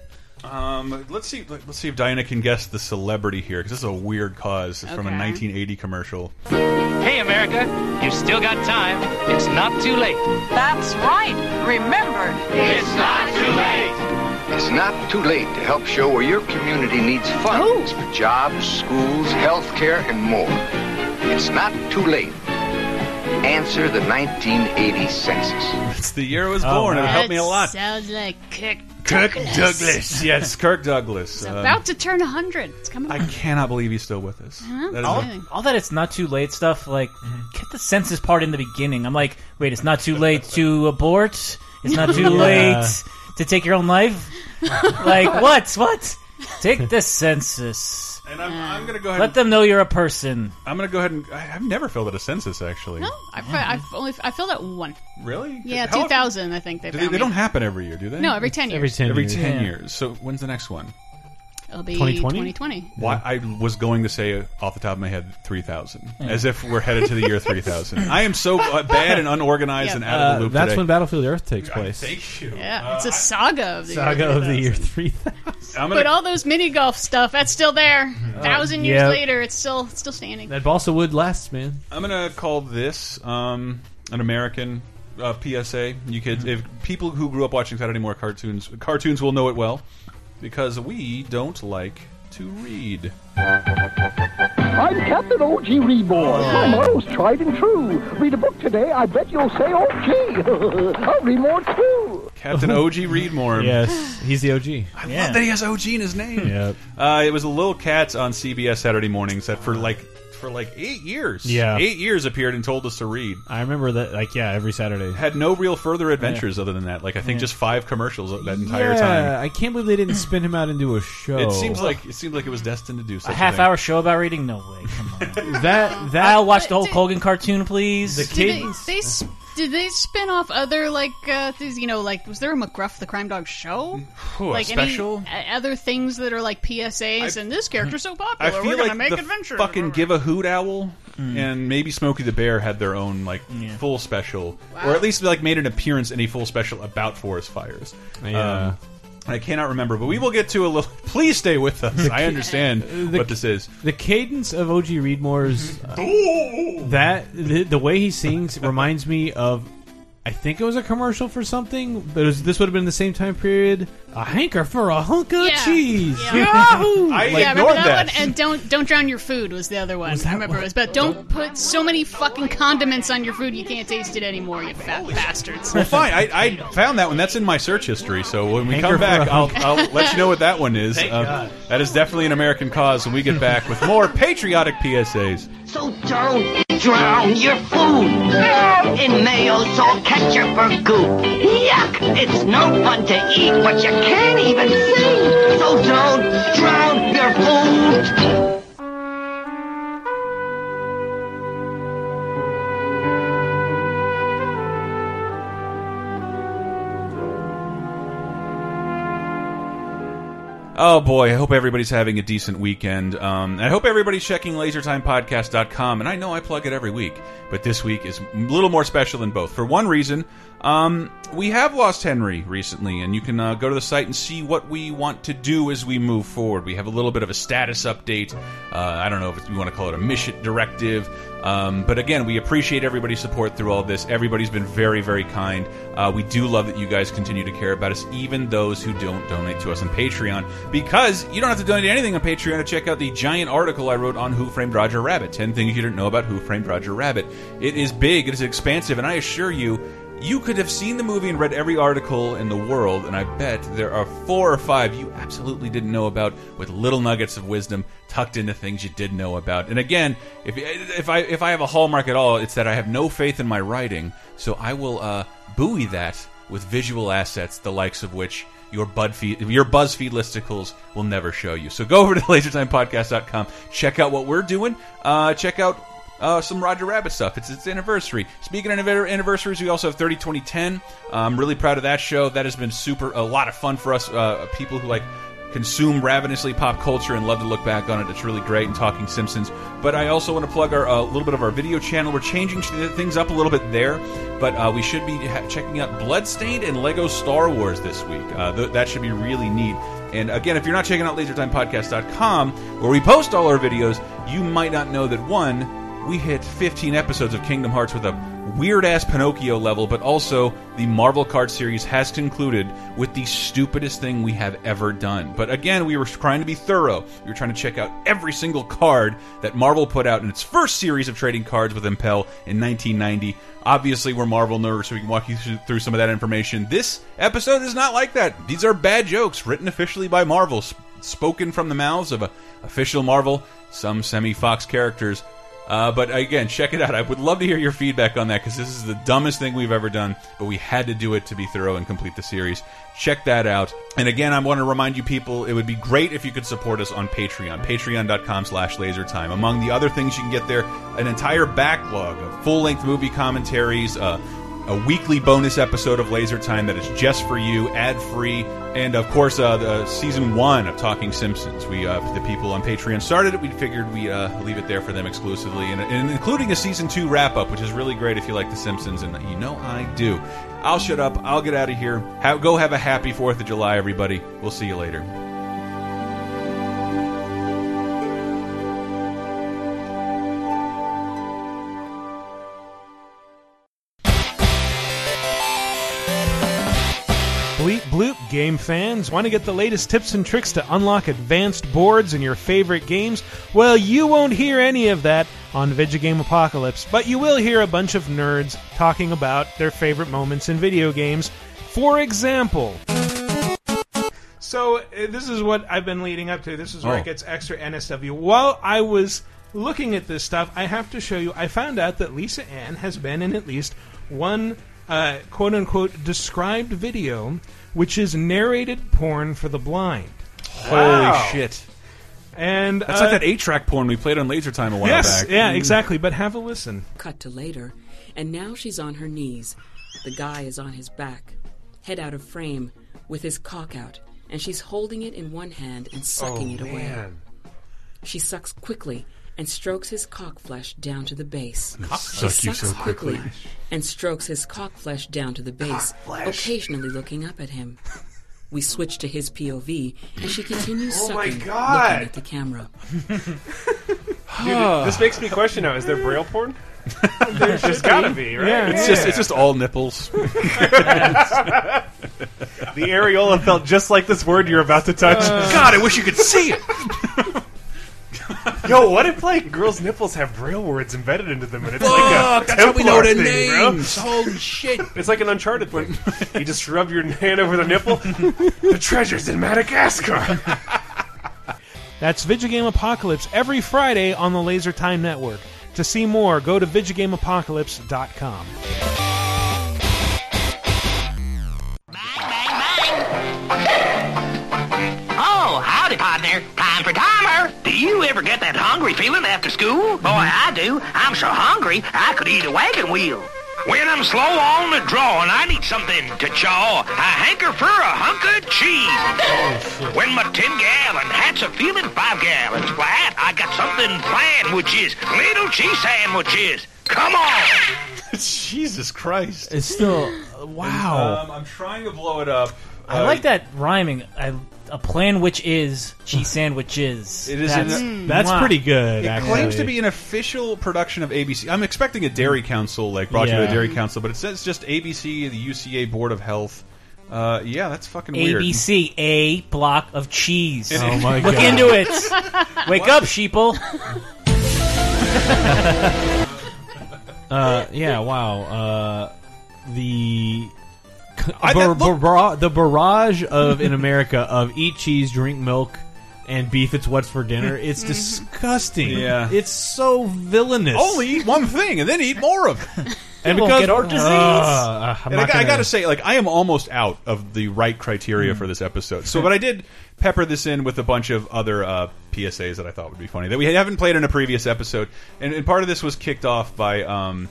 Um, let's see. Let's see if Diana can guess the celebrity here because this is a weird cause. It's from a 1980 commercial. Hey, America, you still got time. It's not too late. That's right. Remember, It's not too late. It's not too late to help show where your community needs funds for jobs, schools, health care, and more. It's not too late. Answer the 1980 census. It's the year I was Oh, born. It would help me a lot. Sounds like kick Kirk Douglas. Douglas. Yes, Kirk Douglas. He's Um, about to turn 100. It's coming I on. cannot believe he's still with us. Huh? That is all, a- all that it's not too late stuff. Like, get the census part in the beginning. I'm like, wait, it's not too late to abort. It's not too Yeah. late to take your own life. like, what? What? Take the census. And I'm, I'm going to go ahead. Let and, them know you're a person. I'm going to go ahead and. I, I've never filled out a census actually. No, I've, I've only I filled out one. Really? Yeah, How- 2000. I think they Do found they, they me. don't happen every year, do they? No, every 10 years. Every 10 Every years. 10 Yeah. years. So when's the next one? It'll be 2020? 2020. Why I was going to say uh, off the top of my head three thousand, as if we're headed to the year three thousand. I am so uh, bad and unorganized Yeah. and out of the Uh, loop that's today. when Battlefield Earth takes place. Thank you. Yeah, it's a saga of the Saga year of the 3000. year 3000. I'm But gonna, all those mini golf stuff, that's still there. Thousand years yeah. later, it's still it's still standing. That balsa wood lasts, man. I'm gonna call this um, an American uh, PSA. You kids, if people who grew up watching Saturday morning cartoons, cartoons will know it well, because we don't like to read. I'm Captain O.G. Readmore. My motto's tried and true. Read a book today, I bet you'll say O.G. I'll read more too. Captain OG Readmore. Yes, he's the OG. I love that he has OG in his name. Yep. Uh, it was a little cat on CBS Saturday mornings that for like for like eight years, Yeah. eight years appeared and told us to read. I remember that, like, yeah, every Saturday. Had no real further adventures other than that. Like I think Yeah. just five commercials that entire yeah, time. I can't believe they didn't spin him out into a show. It seems like it seemed like it was destined to do A such half thing. hour show about reading? No way. Come on. that that I'll watch the whole Colgan cartoon, please. The Did they, they s- did they spin off other like uh, things? You know, like was there a McGruff the Crime Dog show? Ooh, a like special? any uh, other things that are like PSAs? and this character's so popular, I feel we're gonna like make the adventures. fucking Give a Hoot Owl and maybe Smokey the Bear had their own like full special, or at least like made an appearance in a full special about forest fires. Yeah. Um, I cannot remember, but we will get to a little. Please stay with us. I understand The- what this is. The cadence of OG Readmore's uh, that the, the way he sings reminds me of. I think it was a commercial for something, but it was, this would have been the same time period. A hanker for a hunk of Yeah. cheese. Yeah. Yahoo! I yeah, remember that, that. one? And don't don't drown your food was the other one. I remember it was about don't put so many fucking condiments on your food you can't taste it anymore. You fat bastards. Well, fine. I, I found that one. That's in my search history. So when we Hanker come for back, a I'll, hunk. I'll let you know what that one is. Uh, that is definitely an American cause. When we get back with more patriotic PSAs. So don't drown your food in mayo, salt, ketchup, or goop. Yuck! It's no fun to eat, but you can't even sing. So don't drown your food. Oh boy, I hope everybody's having a decent weekend. Um, I hope everybody's checking lasertimepodcast.com. And I know I plug it every week, but this week is a little more special than both. For one reason, um, we have lost Henry recently, and you can uh, go to the site and see what we want to do as we move forward. We have a little bit of a status update. Uh, I don't know if you want to call it a mission directive. Um, but again, we appreciate everybody's support through all this. Everybody's been very, very kind. Uh, we do love that you guys continue to care about us, even those who don't donate to us on Patreon, because you don't have to donate anything on Patreon to check out the giant article I wrote on Who Framed Roger Rabbit 10 Things You Didn't Know About Who Framed Roger Rabbit. It is big, it is expansive, and I assure you, you could have seen the movie and read every article in the world, and I bet there are four or five you absolutely didn't know about with little nuggets of wisdom tucked into things you did know about. And again, if if I if I have a hallmark at all, it's that I have no faith in my writing, so I will uh, buoy that with visual assets, the likes of which your BuzzFeed, your BuzzFeed listicles will never show you. So go over to lasertimepodcast.com, check out what we're doing, uh, check out uh, some Roger Rabbit stuff. It's its anniversary. Speaking of anniversaries, we also have 30 2010. I'm really proud of that show. That has been super a lot of fun for us uh, people who like consume ravenously pop culture and love to look back on it. It's really great and talking Simpsons. But I also want to plug our a little bit of our video channel. We're changing things up a little bit there, but uh, we should be checking out Bloodstained and Lego Star Wars this week. Uh, th that should be really neat. And again, if you're not checking out LaserTimePodcast.com, where we post all our videos, you might not know that one, we hit 15 episodes of Kingdom Hearts with a weird ass Pinocchio level, but also the Marvel card series has concluded with the stupidest thing we have ever done. But again, we were trying to be thorough. We were trying to check out every single card that Marvel put out in its first series of trading cards with Impel in 1990. Obviously, we're Marvel nerds, so we can walk you through- some of that information. This episode is not like that. These are bad jokes written officially by Marvel, sp- spoken from the mouths of a official Marvel, some semi-Fox characters. Uh, but again, check it out. I would love to hear your feedback on that because this is the dumbest thing we've ever done, but we had to do it to be thorough and complete the series. Check that out. And again, I want to remind you people, it would be great if you could support us on Patreon, patreon.com slash lasertime. Among the other things you can get there, an entire backlog of full-length movie commentaries, uh, a weekly bonus episode of Laser Time that is just for you, ad free, and of course, uh, the season one of Talking Simpsons. We, uh, the people on Patreon started it. We figured we uh, leave it there for them exclusively, and, and including a season two wrap up, which is really great if you like The Simpsons, and you know I do. I'll shut up. I'll get out of here. Ha go have a happy Fourth of July, everybody. We'll see you later. Game fans want to get the latest tips and tricks to unlock advanced boards in your favorite games? Well, you won't hear any of that on Vidjagame Apocalypse, but you will hear a bunch of nerds talking about their favorite moments in video games. For example, so uh, this is what I've been leading up to. This is where Oh. it gets extra NSW. While I was looking at this stuff, I have to show you. I found out that Lisa Ann has been in at least one uh, quote unquote described video, which is narrated porn for the blind. Holy shit. And That's uh, like that eight track porn we played on Laser Time a while yes, back. yeah, Mm. exactly. But have a listen. Cut to later, and now she's on her knees. The guy is on his back, head out of frame, with his cock out, and she's holding it in one hand and sucking Oh, it away. man. She sucks quickly and strokes his cock flesh down to the base. Cock she you sucks so quickly. and strokes his cock flesh down to the base, occasionally looking up at him. We switch to his POV, and she continues Oh my sucking, God. looking at the camera. Dude, this makes me question now: Is there braille porn? There's gotta be, right? Yeah, It's just it's just all nipples. the areola felt just like this word you're about to touch. God, I wish you could see it. Yo, what if like girls' nipples have braille words embedded into them, and it's Fuck, like a that's how we know Templar their thing, bro? names. Holy shit! It's like an Uncharted thing. you just rub your hand over the nipple. the treasures in Madagascar. That's Vidjagame Apocalypse every Friday on the Laser Time Network. To see more, go to VidjagameApocalypse.com. you ever get that hungry feeling after school? Boy, I do. I'm so hungry, I could eat a wagon wheel. When I'm slow on the draw and I need something to chaw, I hanker for a hunk of cheese. when my 10 gallon hat's a feeling 5 gallons flat, I got something planned, which is little cheese sandwiches. Come on! Jesus Christ! It's still wow. Um, I'm trying to blow it up. I Uh, like that rhyming. I, a plan which is cheese sandwiches. It is That's, in That's Mwah. pretty good. It actually. claims to be an official production of ABC. I'm expecting a Dairy Council, like brought to you by Yeah. the Dairy Council, but it says just ABC, the UCA Board of Health. Uh, yeah, that's fucking weird. ABC, a block of cheese. It- Oh my Look God. into it. Wake up, sheeple. Uh, yeah, wow. Uh, the I- bar- that- look- barra- the barrage of in America of eat cheese, drink milk, and beef. It's what's for dinner. It's disgusting. Yeah. it's so villainous. Only eat one thing and then eat more of it. and because get heart disease. Uh, I'm And I, not got- I gonna- gotta say, like, I am almost out of the right criteria for this episode. So, but I did pepper this in with a bunch of other uh, PSAs that I thought would be funny that we haven't played in a previous episode, and, and part of this was kicked off by. Um,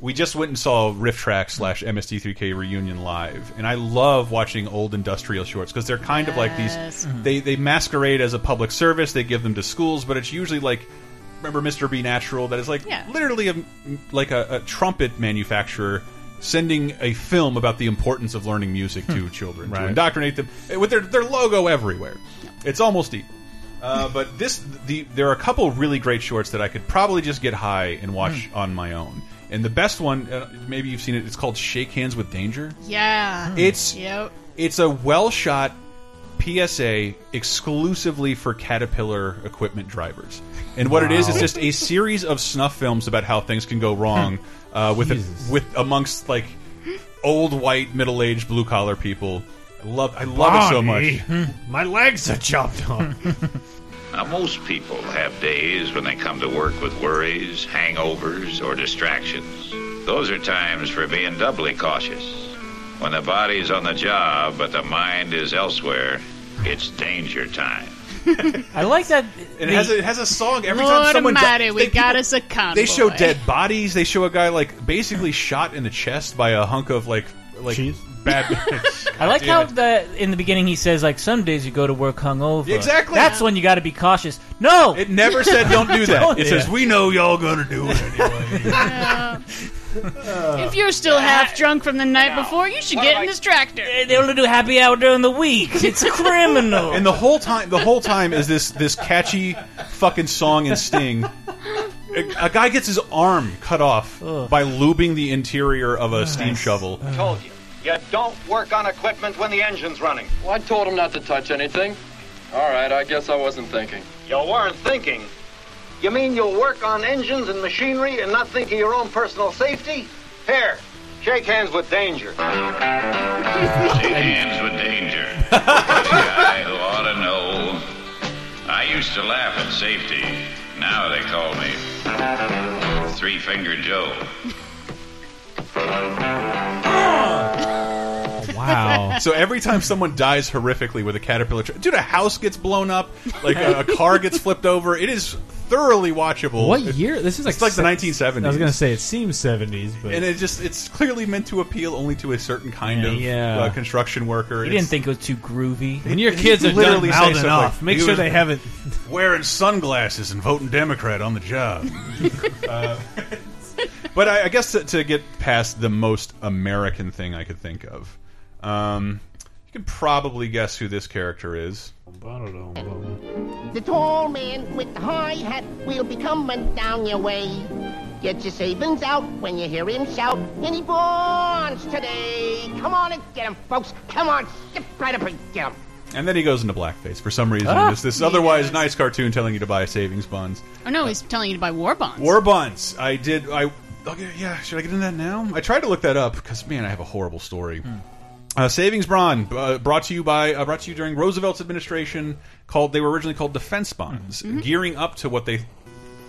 we just went and saw RiffTrax slash MST3K reunion live, and I love watching old industrial shorts because they're kind of like these. Mm-hmm. They they masquerade as a public service. They give them to schools, but it's usually like remember Mr. B Natural that is like Yeah. literally a like a, a trumpet manufacturer sending a film about the importance of learning music to hmm. children to indoctrinate them eh, with their their logo everywhere. It's almost evil. Uh, but this, the there are a couple really great shorts that I could probably just get high and watch hmm. on my own. And the best one, uh, maybe you've seen it. It's called Shake Hands with Danger. Yeah. It's Yep. it's a well shot PSA exclusively for Caterpillar equipment drivers. And what it is is just a series of snuff films about how things can go wrong uh, with a, with amongst like old white middle aged blue collar people. I love I love it so much. My legs are chopped off. Now, most people have days when they come to work with worries, hangovers, or distractions. Those are times for being doubly cautious. When the body's on the job, but the mind is elsewhere, it's danger time. I like that. And it has a, it has a song every Lord time someone di- we they- got people- us a convoy. They show eh? dead bodies. They show a guy like basically shot in the chest by a hunk of like like bad. I like how the in the beginning he says like some days you go to work hungover. Exactly. That's when you got to be cautious. No, it never said don't do that. Don't- It says we know y'all gonna do it anyway. Yeah. if you're still half drunk from the night before, you should get in this tractor. They only do happy hour during the week. It's criminal. And the whole time, the whole time is this this catchy fucking song and sting. A, a guy gets his arm cut off by lubing the interior of a steam shovel. Told you. You don't work on equipment when the engine's running. Well, I told him not to touch anything. All right, I guess I wasn't thinking. You weren't thinking. You mean you'll work on engines and machinery and not think of your own personal safety? Here, shake hands with danger. Shake hands with danger. The guy who ought to know. I used to laugh at safety. Now they call me Three Finger Joe. Wow. So every time someone dies horrifically with a caterpillar, tra- dude, a house gets blown up, like a, a car gets flipped over. It is thoroughly watchable. What year? This is like it's like the 1970s. I was gonna say it seems seventies, but and it just it's clearly meant to appeal only to a certain kind Yeah, of yeah. Uh, construction worker. You It's- didn't think it was too groovy. when your kids are done literally say mouthing stuff off, like, make sure they haven't. wearing sunglasses and voting Democrat on the job. uh, but I, I guess to, to get past the most American thing I could think of, um, you can probably guess who this character is. The tall man with the high hat will be coming down your way. Get your savings out when you hear him shout, and he bonds today. Come on and get him, folks. Come on, step right up and get him. And then he goes into blackface for some reason. Ah. There's this otherwise nice cartoon telling you to buy savings bonds. Oh no, he's telling you to buy war bonds. War bonds. I did. I okay, yeah. Should I get into that now? I tried to look that up because man, I have a horrible story. Uh, savings bond uh, brought to you by uh, brought to you during Roosevelt's administration. Called they were originally called defense bonds, gearing up to what they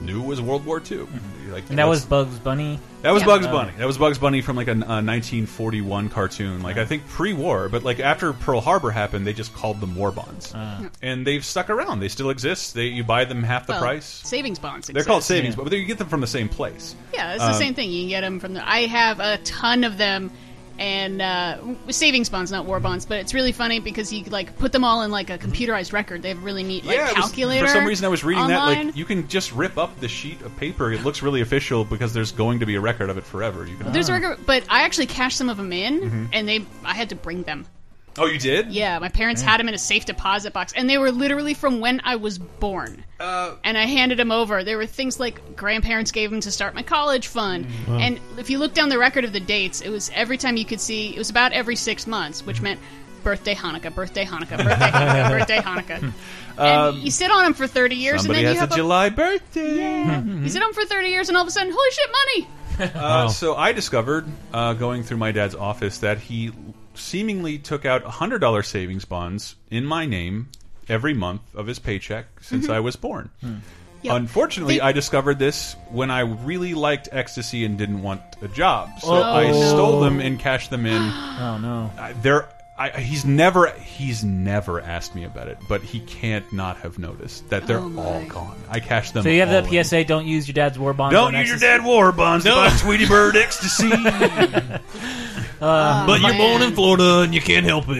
knew was World War II. Like And that was Bugs Bunny. that was Yeah. Bugs Oh. Bunny. That was Bugs Bunny from like a, a 1941 cartoon. Like I think pre-war, but like after Pearl Harbor happened, they just called them war bonds, and they've stuck around. They still exist. They you buy them half the Well, price. Savings bonds. They're called exist. savings, but you get them from the same place. Yeah, it's the Um, same thing. You get them from the. I have a ton of them, and uh, savings bonds, not war bonds. But it's really funny because you like put them all in like a computerized record. They have a really neat like yeah, it was- calculator. for some reason, I was reading that like you can just rip up the sheet of paper. It looks really official because there's going to be a record of it forever. You can. There's a record, but I actually cashed some of them in, Mhm. and they I had to bring them. Oh, you did? Yeah, my parents had them in a safe deposit box, and they were literally from when I was born. Uh, and I handed them over. There were things like grandparents gave them to start my college fund. Wow. And if you look down the record of the dates, it was every time you could see, it was about every six months, which meant birthday Hanukkah, birthday Hanukkah, birthday Hanukkah, birthday Hanukkah. And Um, you sit on them for 30 years, and then has you have a July birthday. Yeah. you sit on them for 30 years, and all of a sudden, holy shit, money! Uh, So I discovered, uh, going through my dad's office, that he seemingly took out hundred dollar savings bonds in my name every month of his paycheck since Mhm. I was born. Yeah. Unfortunately, They- I discovered this when I really liked ecstasy and didn't want a job, so Oh, I no. stole them and cashed them in. Oh no! I- There, I, he's never he's never asked me about it, but he can't not have noticed that they're Oh, all gone. I cashed them. So you have all that in. PSA: Don't use your dad's war bonds. Don't use your dad's war bonds to No. buy Tweety Bird ecstasy. Uh, but you're born in Florida and you can't help it.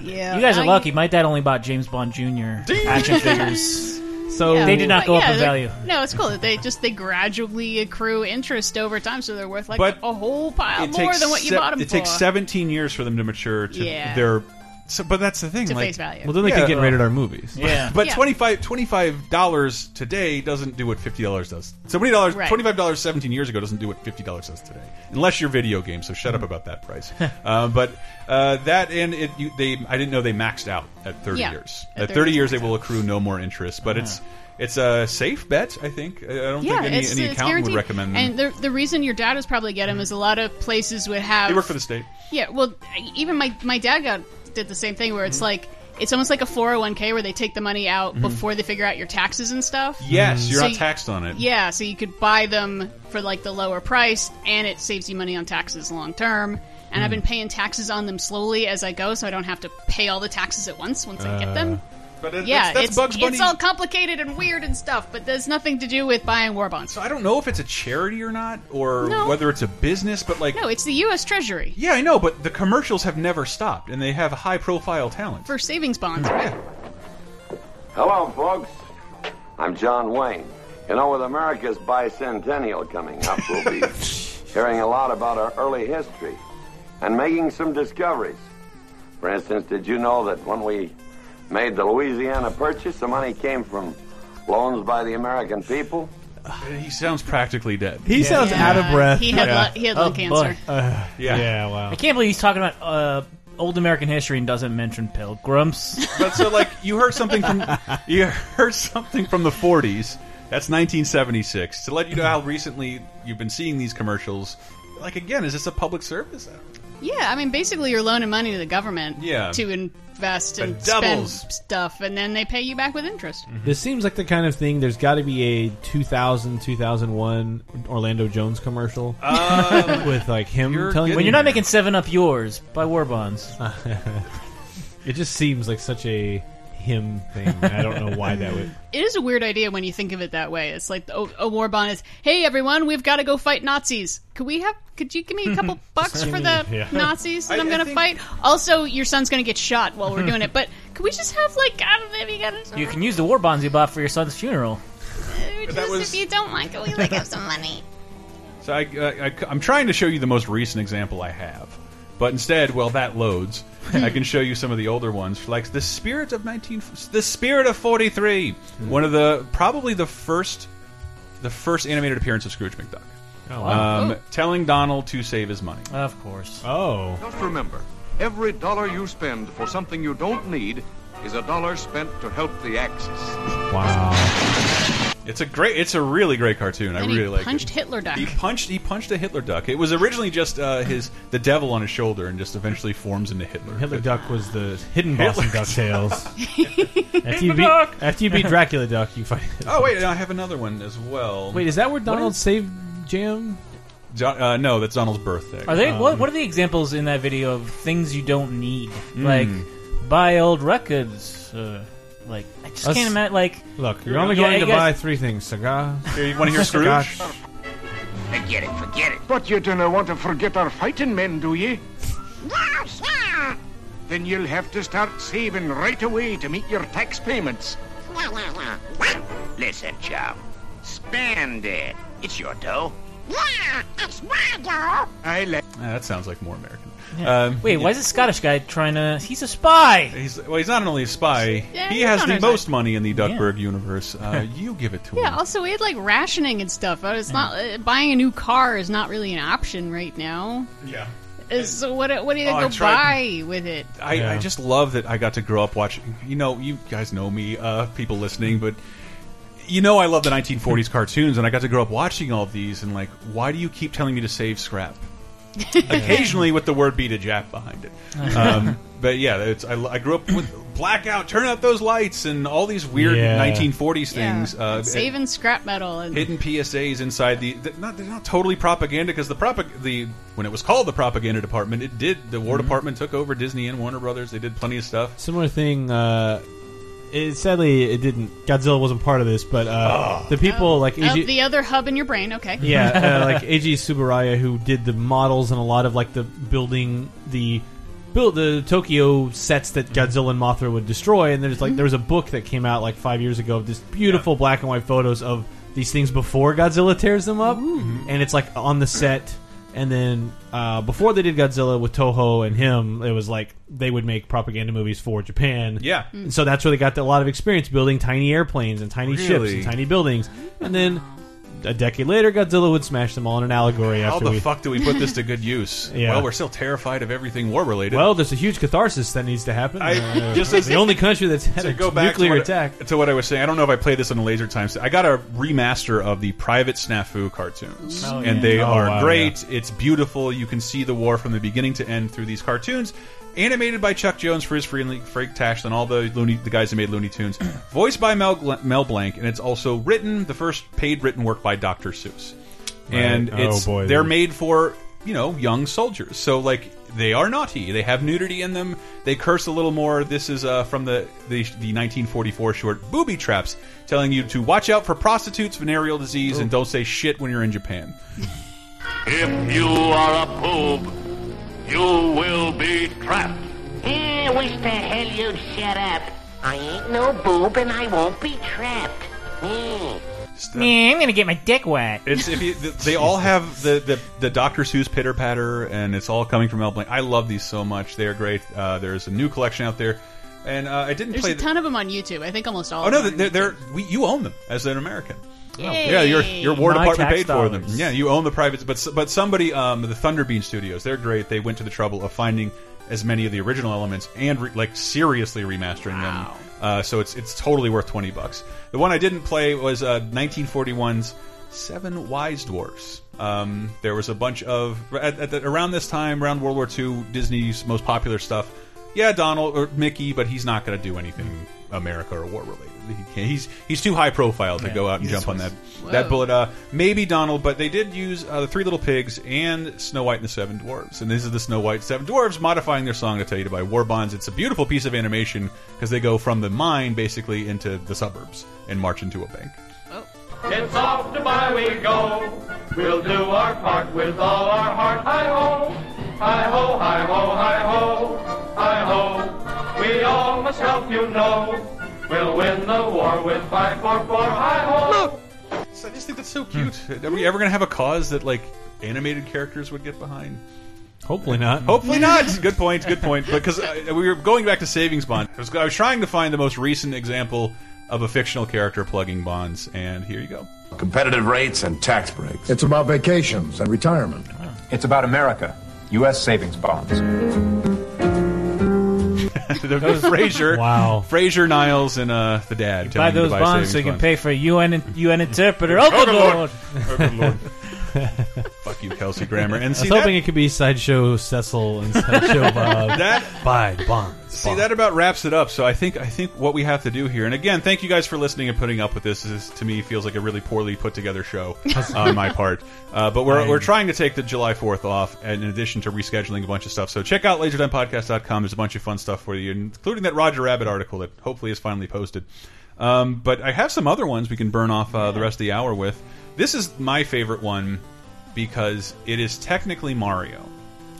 Yeah, you guys are I- lucky. My dad only bought James Bond Jr. action figures. So Yeah, they did not go up yeah, in value. No, it's cool. They just they gradually accrue interest over time, so they're worth like But a whole pile more than what you bought them it for. takes 17 years for them to mature to Yeah. their So, but that's the thing. To like, face value. Well, then they Yeah. could get rated R movies. Yeah. But Yeah. 25 dollars today doesn't do what fifty dollars does. So many dollars, Right. twenty five dollars seventeen years ago doesn't do what fifty dollars does today, unless you're video games. So shut up about that price. uh, but uh, that and it, you, they, I didn't know they maxed out at thirty Yeah. years. At At 30 thirty years, they will accrue no more interest. But it's it's a safe bet. I think. I don't Yeah, think any, it's, any it's accountant would recommend them. And the the reason your dad would probably get them is a lot of places would have. they work for the state. Yeah, well, even my my dad got did the same thing where it's like it's almost like a 401k where they take the money out Mhm. before they figure out your taxes and stuff. Yes, you're So not you- taxed on it. Yeah, so you could buy them for like the lower price and it saves you money on taxes long term. And I've Mm. been paying taxes on them slowly as I go, so I don't have to pay all the taxes at once once I get them. But it, yeah, that's, that's it's, Bugs Bunny. it's all complicated and weird and stuff, but there's nothing to do with buying war bonds. so I don't know if it's a charity or not, or No. whether it's a business. But like, No, it's the U.S. Treasury yeah, I know. But the commercials have never stopped, and they have high profile talent. for savings bonds. Hmm. Hello, folks. I'm John Wayne. You know, with America's bicentennial coming up, we'll be hearing a lot about our early history and making some discoveries. For instance, did you know that when we made the Louisiana Purchase, the money came from loans by the American people? He sounds practically dead. He sounds out of breath. He had Yeah. lung- he had lung Oh, cancer. Uh, Yeah. yeah, wow. I can't believe he's talking about uh, old American history and doesn't mention pilgrims. But so, like, you heard something from you heard something from the 40s. That's 1976. To let you know how recently you've been seeing these commercials. Like, again, is this a public service? Yeah, I mean, basically, you're loaning money to the government Yeah. to invest and doubles. spend stuff, and then they pay you back with interest. This seems like the kind of thing. There's got to be a 2000, 2001 Orlando Jones commercial Um, with like him telling when you- you're not making Seven Up yours, buy war bonds. it just seems like such a him thing. I don't know why that would. It is a weird idea when you think of it that way. It's like oh, a war bond is, hey everyone, we've got to go fight Nazis. Could we have? Could you give me a couple bucks for the Yeah. Nazis that I- I'm going to think- fight? Also, your son's going to get shot while we're doing it. But could we just have like I don't know if you got You can use the war bonds you bought for your son's funeral. Uh, just if you don't like it, we like have some money. So I, I, am trying to show you the most recent example I have, but instead, well, that loads. I can show you some of the older ones, like the Spirit of 19, the Spirit of 43, one of the probably the first, the first animated appearance of Scrooge McDuck. Oh, wow. um, Oh. telling Donald to save his money. Of course. Oh. Just remember, every dollar you spend for something you don't need is a dollar spent to help the Axis. Wow. It's a great, it's a really great cartoon. I And really he like punched it. Hitler duck. He punched, he punched a Hitler duck. It was originally just uh, his the devil on his shoulder, and just eventually forms into Hitler. Hitler Duck was the hidden boss in Hitler- DuckTales. after, you beat, Duck! after you beat Dracula Duck, you fight. Oh wait, I have another one as well. Wait, is that where Donald is- saved Jim? Jo- uh, no, that's Donald's birthday. Are they? what, Um, what are the examples in that video of things you don't need? Mm. Like buy old records. Uh, like I just Us- can't imagine. Like Look, you're only yeah, going you to guys- buy three things: cigar. Here, you wanna hear Scrooge? scotch. Forget it, forget it. But you don't want to forget our fighting men, do ye? No, sir. Then you'll have to start saving right away to meet your tax payments. No, no, no. Listen, chum. Spend it. It's your dough. Yeah, it's my dough. I like. Ah, that sounds like more American. Yeah. Um, Wait, why is this Scottish guy trying to? He's a spy. He's well. He's not only a spy. Yeah, he has the most side. money in the Duckburg universe. Uh, you give it to him. Yeah. Also, we had like rationing and stuff. Uh, It's not uh, buying a new car is not really an option right now. Yeah. So what? What are you Oh, go buy with it? I, I just love that I got to grow up watching. You know, you guys know me, uh, people listening, but you know I love the 1940s cartoons, and I got to grow up watching all of these. And like, why do you keep telling me to save scrap? Occasionally with the word "beat a Jap" behind it. Um, but yeah, it's, I, I grew up with blackout, turn out those lights, and all these weird Yeah. 1940s things. Yeah. Uh, Saving scrap metal and hidden PSAs inside the they're not they're not totally propaganda because the propag the when it was called the propaganda department it did the War Mhm. Department took over Disney and Warner Brothers they did plenty of stuff Similar thing. Uh, it, sadly, it didn't. Godzilla wasn't part of this, but uh, the people like Oh, AG, the other hub in your brain. Okay. yeah, uh, like Eiji Tsuburaya, who did the models and a lot of like the building the built the Tokyo sets that Godzilla and Mothra would destroy. And there's like there was a book that came out like five years ago of this beautiful black and white photos of these things before Godzilla tears them up, and it's like on the set. And then uh, before they did Godzilla with Toho and him, it was like they would make propaganda movies for Japan. Yeah. And so that's where they got a lot of experience building tiny airplanes and tiny ships Really? and tiny buildings. And then a decade later, Godzilla would smash them all in an allegory. How after the we, fuck do we put this to good use? Yeah. Well, we're still terrified of everything war related. Well, there's a huge catharsis that needs to happen. I- Uh, just as- the only country that's had a go back nuclear to what, attack. to what I was saying. I don't know if I played this on a laser time. I got a remaster of the Private Snafu cartoons, Oh, and they Oh, are wow, great. It's beautiful. You can see the war from the beginning to end through these cartoons. Animated by Chuck Jones, Friz Freak, Freak Tash, and all the Looney, the guys that made Looney Tunes. Voiced by Mel, Mel Blanc, and it's also written the first paid written work by Dr. Seuss. Right. And Oh, it's boy, they're then. made for you know young soldiers. So like they are naughty. They have nudity in them. They curse a little more. This is uh, from the, the the 1944 short Booby Traps, telling you to watch out for prostitutes, venereal disease, and don't say shit when you're in Japan. If you are a boob, you will be trapped. Eh, wish the hell you'd shut up. I ain't no boob and I won't be trapped. Eh. Yeah, I'm gonna get my dick wet. It's if you, they all have the, the the Dr. Seuss pitter patter, and it's all coming from Mel Blanc. I love these so much. They are great. Uh, there's a new collection out there, and uh, I didn't There's play. a ton of them on YouTube. I think almost all. Oh of no, them. they're, they're we, you own them as an American. Yay. Yeah, your your War My Department paid for them. Yeah, you own the privates, but but somebody, um, the Thunderbean Studios, they're great. They went to the trouble of finding as many of the original elements and re like seriously remastering them. Uh, so it's it's totally worth twenty bucks. The one I didn't play was uh, 1941's Seven Wise Dwarfs. Um, there was a bunch of at, at the, around this time, around World War II, Disney's most popular stuff. Yeah, Donald or Mickey, but he's not going to do anything America or war related. He can't, he's he's too high profile to Yeah. go out and This jump on that was- that bullet. Uh, maybe Donald, but they did use uh, the Three Little Pigs and Snow White and the Seven Dwarves. And this is the Snow White Seven Dwarves modifying their song to tell you to buy war bonds. It's a beautiful piece of animation because they go from the mine basically into the suburbs and march into a bank. It's off to buy we go. We'll do our part with all our heart. Hi ho, hi ho, hi ho, hi ho, hi ho. We help you know. We'll win the war with five four four. Hi ho. So I just think that's so cute. Are we ever going to have a cause that like animated characters would get behind? Hopefully not. Hopefully not. good point. Good point. Because uh, we were going back to savings bonds. I was, I was trying to find the most recent example of a fictional character plugging bonds, and here you go. Competitive rates and tax breaks. It's about vacations and retirement. It's about America. U.S. savings bonds. the, the Frasier, wow, Frasier Niles, and uh, the dad. Buy you to those bonds so you can bonds. pay for a UN UN interpreter. Oh, good lord! Oh, good lord. Fuck you, Kelsey Grammer. And I was hoping that, it could be sideshow Cecil and sideshow Bob. That- by the bonds. See that about wraps it up. So I think I think what we have to do here, and again, thank you guys for listening and putting up with this. This to me feels like a really poorly put together show on my part. Uh, but we're we're trying to take the July Fourth off, and in addition to rescheduling a bunch of stuff. So check out lasertimepodcast.com. There's a bunch of fun stuff for you, including that Roger Rabbit article that hopefully is finally posted. Um, but I have some other ones we can burn off uh, the rest of the hour with. This is my favorite one because it is technically Mario.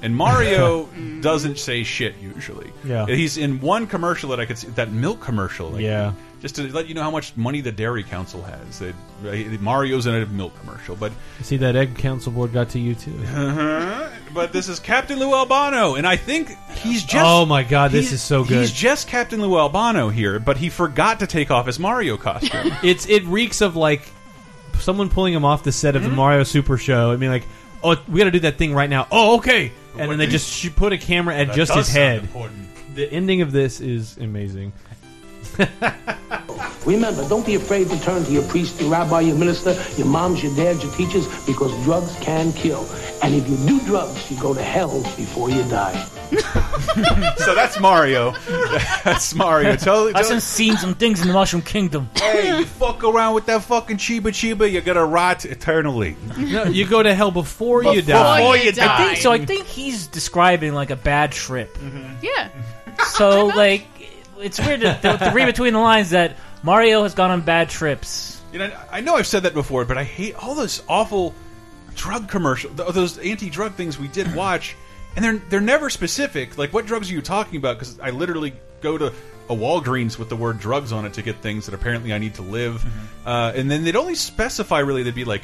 And Mario doesn't say shit usually. Yeah. He's in one commercial that I could see, that milk commercial. like, Yeah. Just to let you know how much money the Dairy Council has. That uh, Mario's in a milk commercial, but See that egg council board got to you too. uh-huh. but this is Captain Lou Albano, and I think he's just. Oh my God, this is so good. He's just Captain Lou Albano here, but he forgot to take off his Mario costume. it's it reeks of like someone pulling him off the set of the mm-hmm. Mario Super Show. I mean, like, oh, we got to do that thing right now. Oh, okay. And then they just sh put a camera at That just does his sound head. important. The ending of this is amazing. Remember, don't be afraid to turn to your priest, your rabbi, your minister, your moms, your dads, your teachers, because drugs can kill. And if you do drugs, you go to hell before you die. so that's Mario. That's Mario. Totally. I've just seen some things in the Mushroom Kingdom. Hey, you fuck around with that fucking Chiba Chiba, you're gonna rot eternally. No, you go to hell before, you die. Before die. you I die. think so. I think he's describing like a bad trip. Yeah. So like, it's weird to, to, to read between the lines that Mario has gone on bad trips. You know, I know I've said that before, but I hate all those awful drug commercial, those anti-drug things we did watch, and they're they're never specific. Like, what drugs are you talking about? Because I literally go to a Walgreens with the word drugs on it to get things that apparently I need to live, uh, and then they'd only specify really they'd be like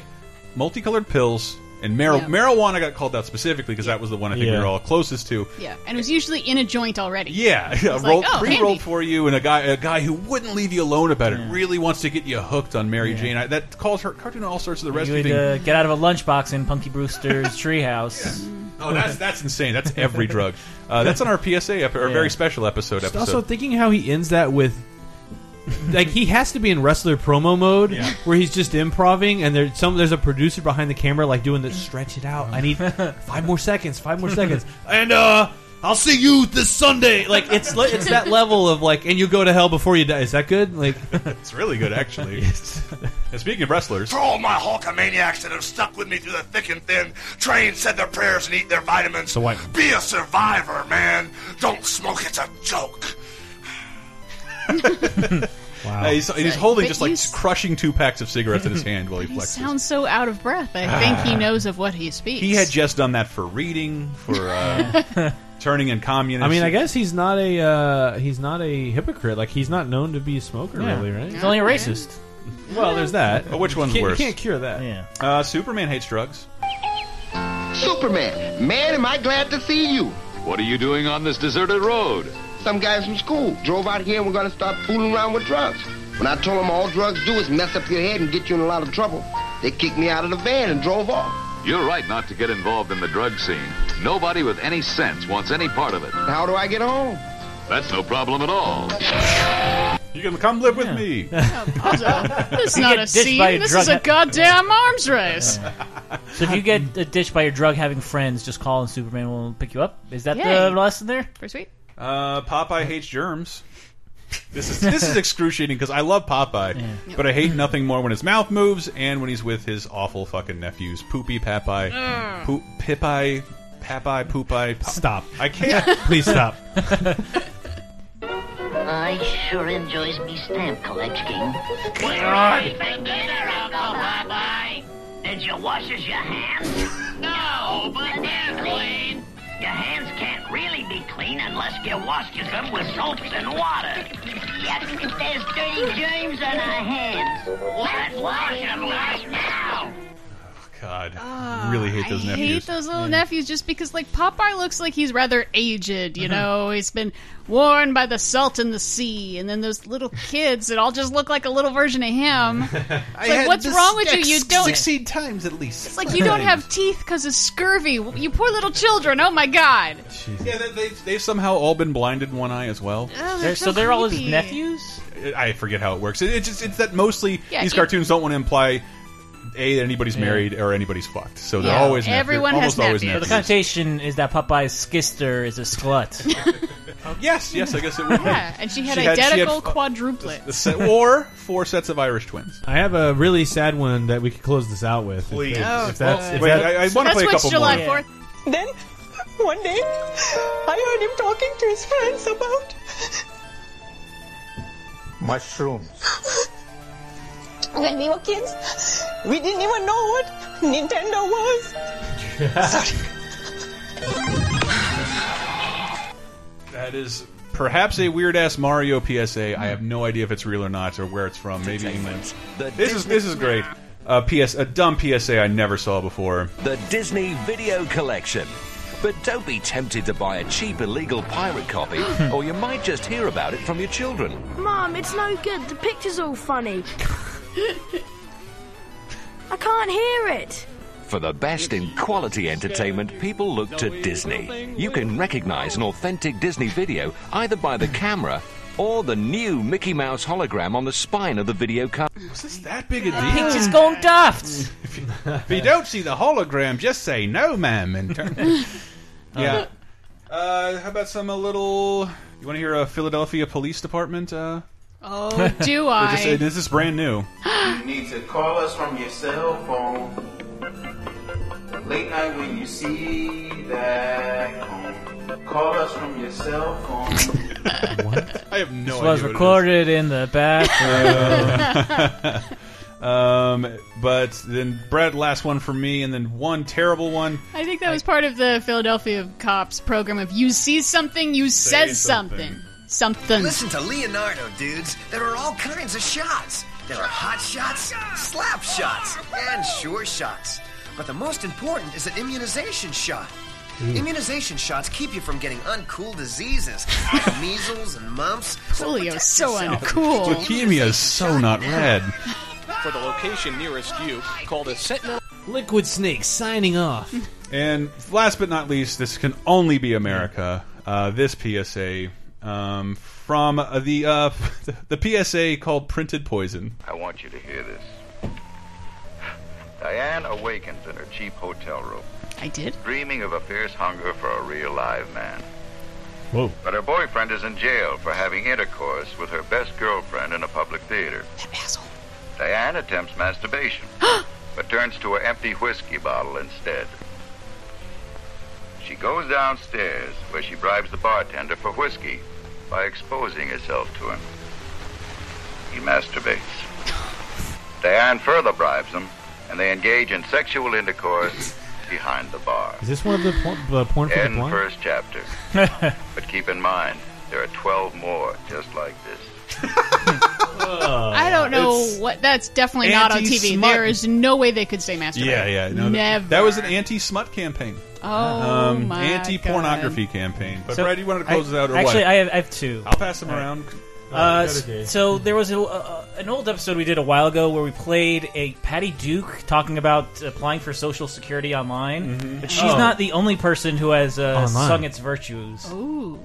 multicolored pills And mar Yeah. marijuana got called out specifically because that was the one I think we Yeah. were all closest to. Yeah, and it was usually in a joint already. Yeah, It's yeah like, oh, pre-rolled handy. for you, and a guy, a guy who wouldn't leave you alone about it, really wants to get you hooked on Mary Jane. I, that calls her cartoon all sorts of the rest You of would the uh, get out of a lunchbox in Punky Brewster's treehouse. Oh, that's that's insane. That's every drug. Uh, that's on our PSA ep- or Yeah. very special episode. Just episode. also thinking how he ends that with. Like he has to be in wrestler promo mode where he's just improving and there's some there's a producer behind the camera like doing the stretch it out. I need five more seconds, five more seconds. And uh I'll see you this Sunday. Like it's it's that level of like and you go to hell before you die. Is that good? Like it's really good actually. and speaking of wrestlers, For all my Hulkamaniacs that have stuck with me through the thick and thin, train, said their prayers, and eat their vitamins. So what? Be a survivor, man. Don't smoke, it's a joke. Uh, he's, he's holding but just like crushing two packs of cigarettes in his hand while he He flexes. sounds so out of breath. I think he knows of what he speaks. He had just done that for reading, for uh, turning in communist. I mean, I guess he's not a uh, he's not a hypocrite. Like he's not known to be a smoker, Yeah. really, right? He's only a racist. Well, there's that. But which one's you can't, worse? You can't cure that. Yeah. Uh, Superman hates drugs. Superman, man, am I glad to see you. What are you doing on this deserted road? Some guys from school drove out here and we're gonna start fooling around with drugs. When I told them all drugs do is mess up your head and get you in a lot of trouble, they kicked me out of the van and drove off. You're right not to get involved in the drug scene. Nobody with any sense wants any part of it. How do I get home? That's no problem at all. You can come live with me. Also, this is You not get a ditched scene. by a This drug is a goddamn arms race. So if you get uh, ditched by your drug having friends, just call and Superman will pick you up. Is that Yay. the lesson there? Pretty sweet. Uh, Popeye hates germs. This is this is excruciating because I love Popeye, but I hate nothing more when his mouth moves and when he's with his awful fucking nephews, Poopy, Popeye. Poop, Pipeye, Popeye, Poopeye. Pop- Stop. I can't. Please stop. I sure enjoys me stamp collecting. Did you washes your hands? No, but they're clean. Your hands can't really be clean unless you washes them with soaps and water. Yet there's dirty germs on our hands. Let's wash them right now. God, I really hate those I nephews. hate those little nephews just because, like, Popeye looks like he's rather aged, Mm-hmm. you know? He's been worn by the salt in the sea, and then those little kids that all just look like a little version of him. It's like, what's wrong with you? You don't. succeed times at least. It's like you don't have teeth because of scurvy. You poor little children. Oh my god. Yeah, they, they, they've somehow all been blinded in one eye as well. Oh, They're- so they're all his nephews. I forget how it works. It, it's just it's that mostly Yeah, these it- cartoons don't want to imply a that anybody's married or anybody's fucked. So they're Yeah, always nep- everyone they're has almost always So the connotation is that Popeye's skister is a slut. Oh, yes, yes, I guess it would. be. Yeah, and she had She had- she had identical f- quadruplets. The or four sets of Irish twins. I have a really sad one that we could close this out with. if- Please. If, Oh, if that's, if Wait, that- I, I want to That's play a what's couple July more. 4th. Then, one day, I heard him talking to his friends about Mushrooms. when we were kids. We didn't even know what Nintendo was. That is perhaps a weird ass Mario PSA. I have no idea if it's real or not or where it's from. Maybe England. This is this is great. A PS a dumb PSA I never saw before. The Disney Video Collection. But don't be tempted to buy a cheap illegal pirate copy, or you might just hear about it from your children. Mom, it's no good. The picture's all funny. I can't hear it. For the best in quality entertainment, people look to Disney. You can recognize an authentic Disney video either by the camera or the new Mickey Mouse hologram on the spine of the video cover. Was this that big a deal? Picture's going daft. if you don't see the hologram, just say no, ma'am, and turn. yeah. Uh, how about some a little? You want to hear a Philadelphia Police Department? Uh, Oh, do or I? just- uh, this is brand new. You need to call us from your cell phone. Late night when you see that home. Call us from your cell phone. What? I have no this idea. was what it is. recorded in the bathroom. um, but then Brad, last one for me, and then one terrible one. I think that was part of the Philadelphia cops program of you see something, you Say says something. something. Something. Listen to Leonardo, dudes. There are all kinds of shots. There are hot shots, slap shots, and sure shots. But the most important is an immunization shot. Ooh. Immunization shots keep you from getting uncool diseases like measles and mumps. Polio is so uncool. Leukemia is so not red. For the location nearest you, call the Sentinel. Liquid Snake signing off. And last but not least, this can only be America. Uh, this PSA um, from uh, the uh, the PSA called "Printed Poison." I want you to hear this. Diane awakens in her cheap hotel room, I did. dreaming of a fierce hunger for a real live man. Whoa. But her boyfriend is in jail for having intercourse with her best girlfriend in a public theater. That asshole. Diane attempts masturbation, but turns to an empty whiskey bottle instead. She goes downstairs where she bribes the bartender for whiskey by exposing herself to him. He masturbates. Diane further bribes him, and they engage in sexual intercourse behind the bar. Is this one of the porn, the porn for the End blind? first chapter. but keep in mind, there are 12 more just like this. I don't know what. That's definitely not on TV. anti-smut. There is no way they could say masturbate. Yeah, yeah, no, never. That was an anti-smut campaign. Oh um, my anti-pornography campaign. But So, Brad, you wanted to close I- it out or actually, what? I have, I have two. I'll pass them All right. around. Uh, Go to Jay. s- so there was a, a, an old episode we did a while ago where we played a Patty Duke talking about applying for Social Security online, but she's Oh. not the only person who has uh, sung its virtues. Ooh.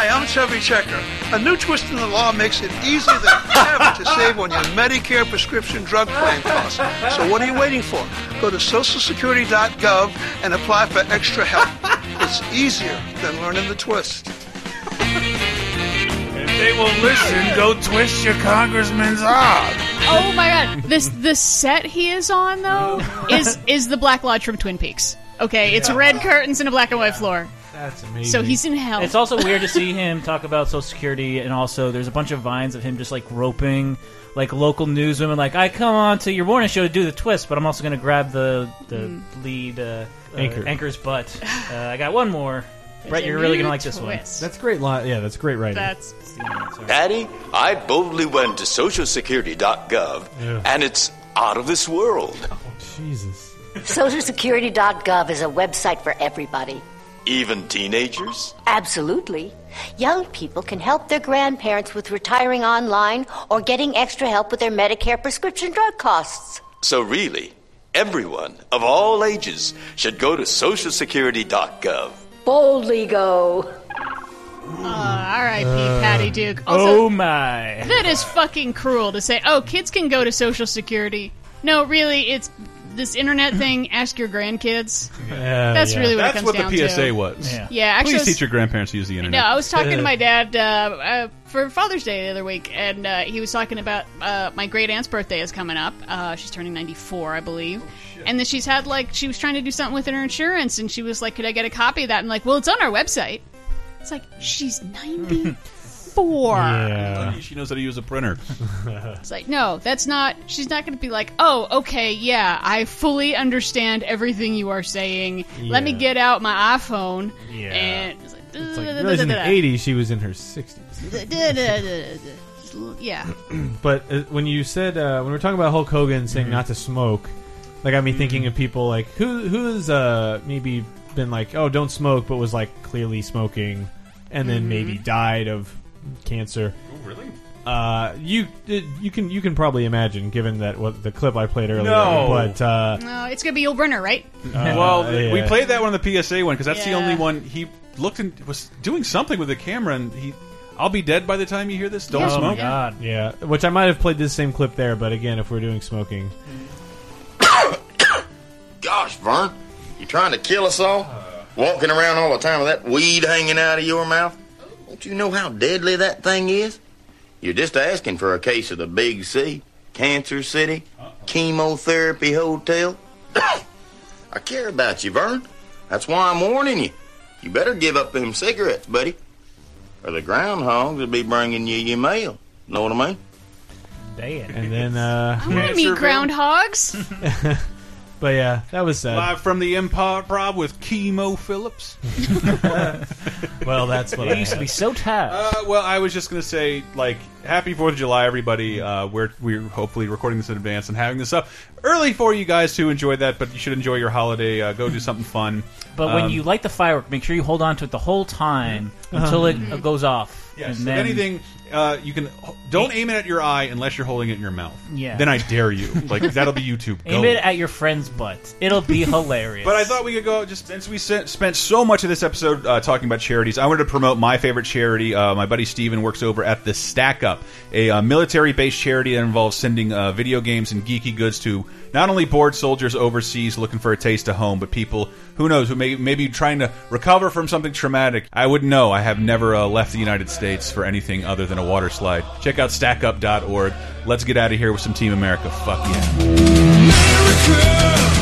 Hi, I'm Chubby Checker. A new twist in the law makes it easier than ever to save on your Medicare prescription drug plan costs. So what are you waiting for? Go to socialsecurity.gov and apply for extra help. It's easier than learning the twist. If they will listen, go twist your congressman's arm. Oh my god! This the set he is on though is is the Black Lodge from Twin Peaks. Okay, it's red curtains and a black and white floor. That's amazing. So he's in hell. It's also weird to see him talk about Social Security, and also there's a bunch of vines of him just like roping like local newswomen. Like, I come on to your morning show to do the twist, but I'm also going to grab the the Mm. lead uh, uh, anchor's butt. Uh, I got one more. Brett, you're really going to like this one. twist. That's great. Li- yeah, that's great writing. That's Daddy, I boldly went to socialsecurity.gov Yeah. and it's out of this world. Jesus. SocialSecurity.gov is a website for everybody. Even teenagers? Absolutely. Young people can help their grandparents with retiring online or getting extra help with their Medicare prescription drug costs. So really, everyone of all ages should go to socialsecurity.gov. Boldly go. Uh, R.I.P. Uh, Patty Duke. Also, oh my! that is fucking cruel to say. Oh, kids can go to Social Security. No, really, it's this internet thing, ask your grandkids. Yeah, That's yeah. really what That's it comes what down the PSA to. was. Yeah. Yeah, actually, Please was- teach your grandparents to use the internet. No, I was talking to my dad uh, uh, for Father's Day the other week, and uh, he was talking about uh, my great aunt's birthday is coming up. Uh, she's turning 94, I believe. Oh, and then she's had, like, she was trying to do something with her insurance, and she was like, Could I get a copy of that? And like, Well, it's on our website. It's like, She's ninety. for? Yeah. She knows how to use a printer. it's like, no, that's not. She's not going to be like, oh, okay, yeah, I fully understand everything you are saying. Yeah. Let me get out my iPhone. Yeah. And it's like, it's like in the 80s, she was in her 60s. yeah. but uh, when you said uh, when we were talking about Hulk Hogan saying mm-hmm. not to smoke, that got me mm-hmm. thinking of people like who who's uh, maybe been like oh don't smoke, but was like clearly smoking, and then mm-hmm. maybe died of cancer. Oh, really? Uh, you you can you can probably imagine given that what the clip I played earlier. No. but uh, No, it's going to be Yul Brynner, right? well, yeah. we played that one on the PSA one because that's the only one he looked and was doing something with the camera, and he. I'll be dead by the time you hear this. Don't oh smoke. my god, yeah. Which I might have played this same clip there, but again, if we're doing smoking, Gosh, Vern, you trying to kill us all? Walking around all the time with that weed hanging out of your mouth? Don't you know how deadly that thing is? You're just asking for a case of the Big C, Cancer City, Chemotherapy Hotel. I care about you, Vern. That's why I'm warning you. You better give up them cigarettes, buddy. Or the groundhogs will be bringing you your mail. Know what I mean? Damn. and then uh, I want to meet groundhogs. But yeah, that was sad. Live from the Improv with Chemo Phillips. well, that's what It I used to be so tight. Uh, well, I was just gonna say, like, happy Fourth of July, everybody. Uh, we're we're hopefully recording this in advance and having this up early for you guys to enjoy that. But you should enjoy your holiday. Uh, go do something fun. But when Um, you light the firework, make sure you hold on to it the whole time Uh-huh. until it uh, goes off. Yes. and if then anything, uh, you can don't aim it at your eye unless you're holding it in your mouth. Yeah. Then I dare you. Like that'll be YouTube. aim it at your friend's butt. It'll be hilarious. But I thought we could go just since we sent, spent so much of this episode uh, talking about charities. I wanted to promote my favorite charity. Uh, my buddy Steven works over at the Stack Up, a uh, military-based charity that involves sending uh, video games and geeky goods to not only bored soldiers overseas looking for a taste of home, but people who knows who may maybe trying to recover from something traumatic. I wouldn't know. I have never uh, left the United States for anything other than a water slide. Check out StackUp.org. Let's get out of here with some Team America. Fuck yeah.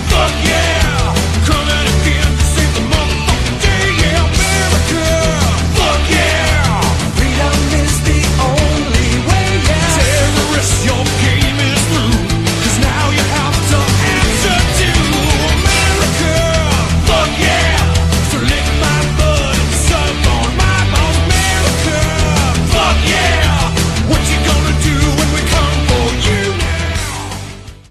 Fuck yeah!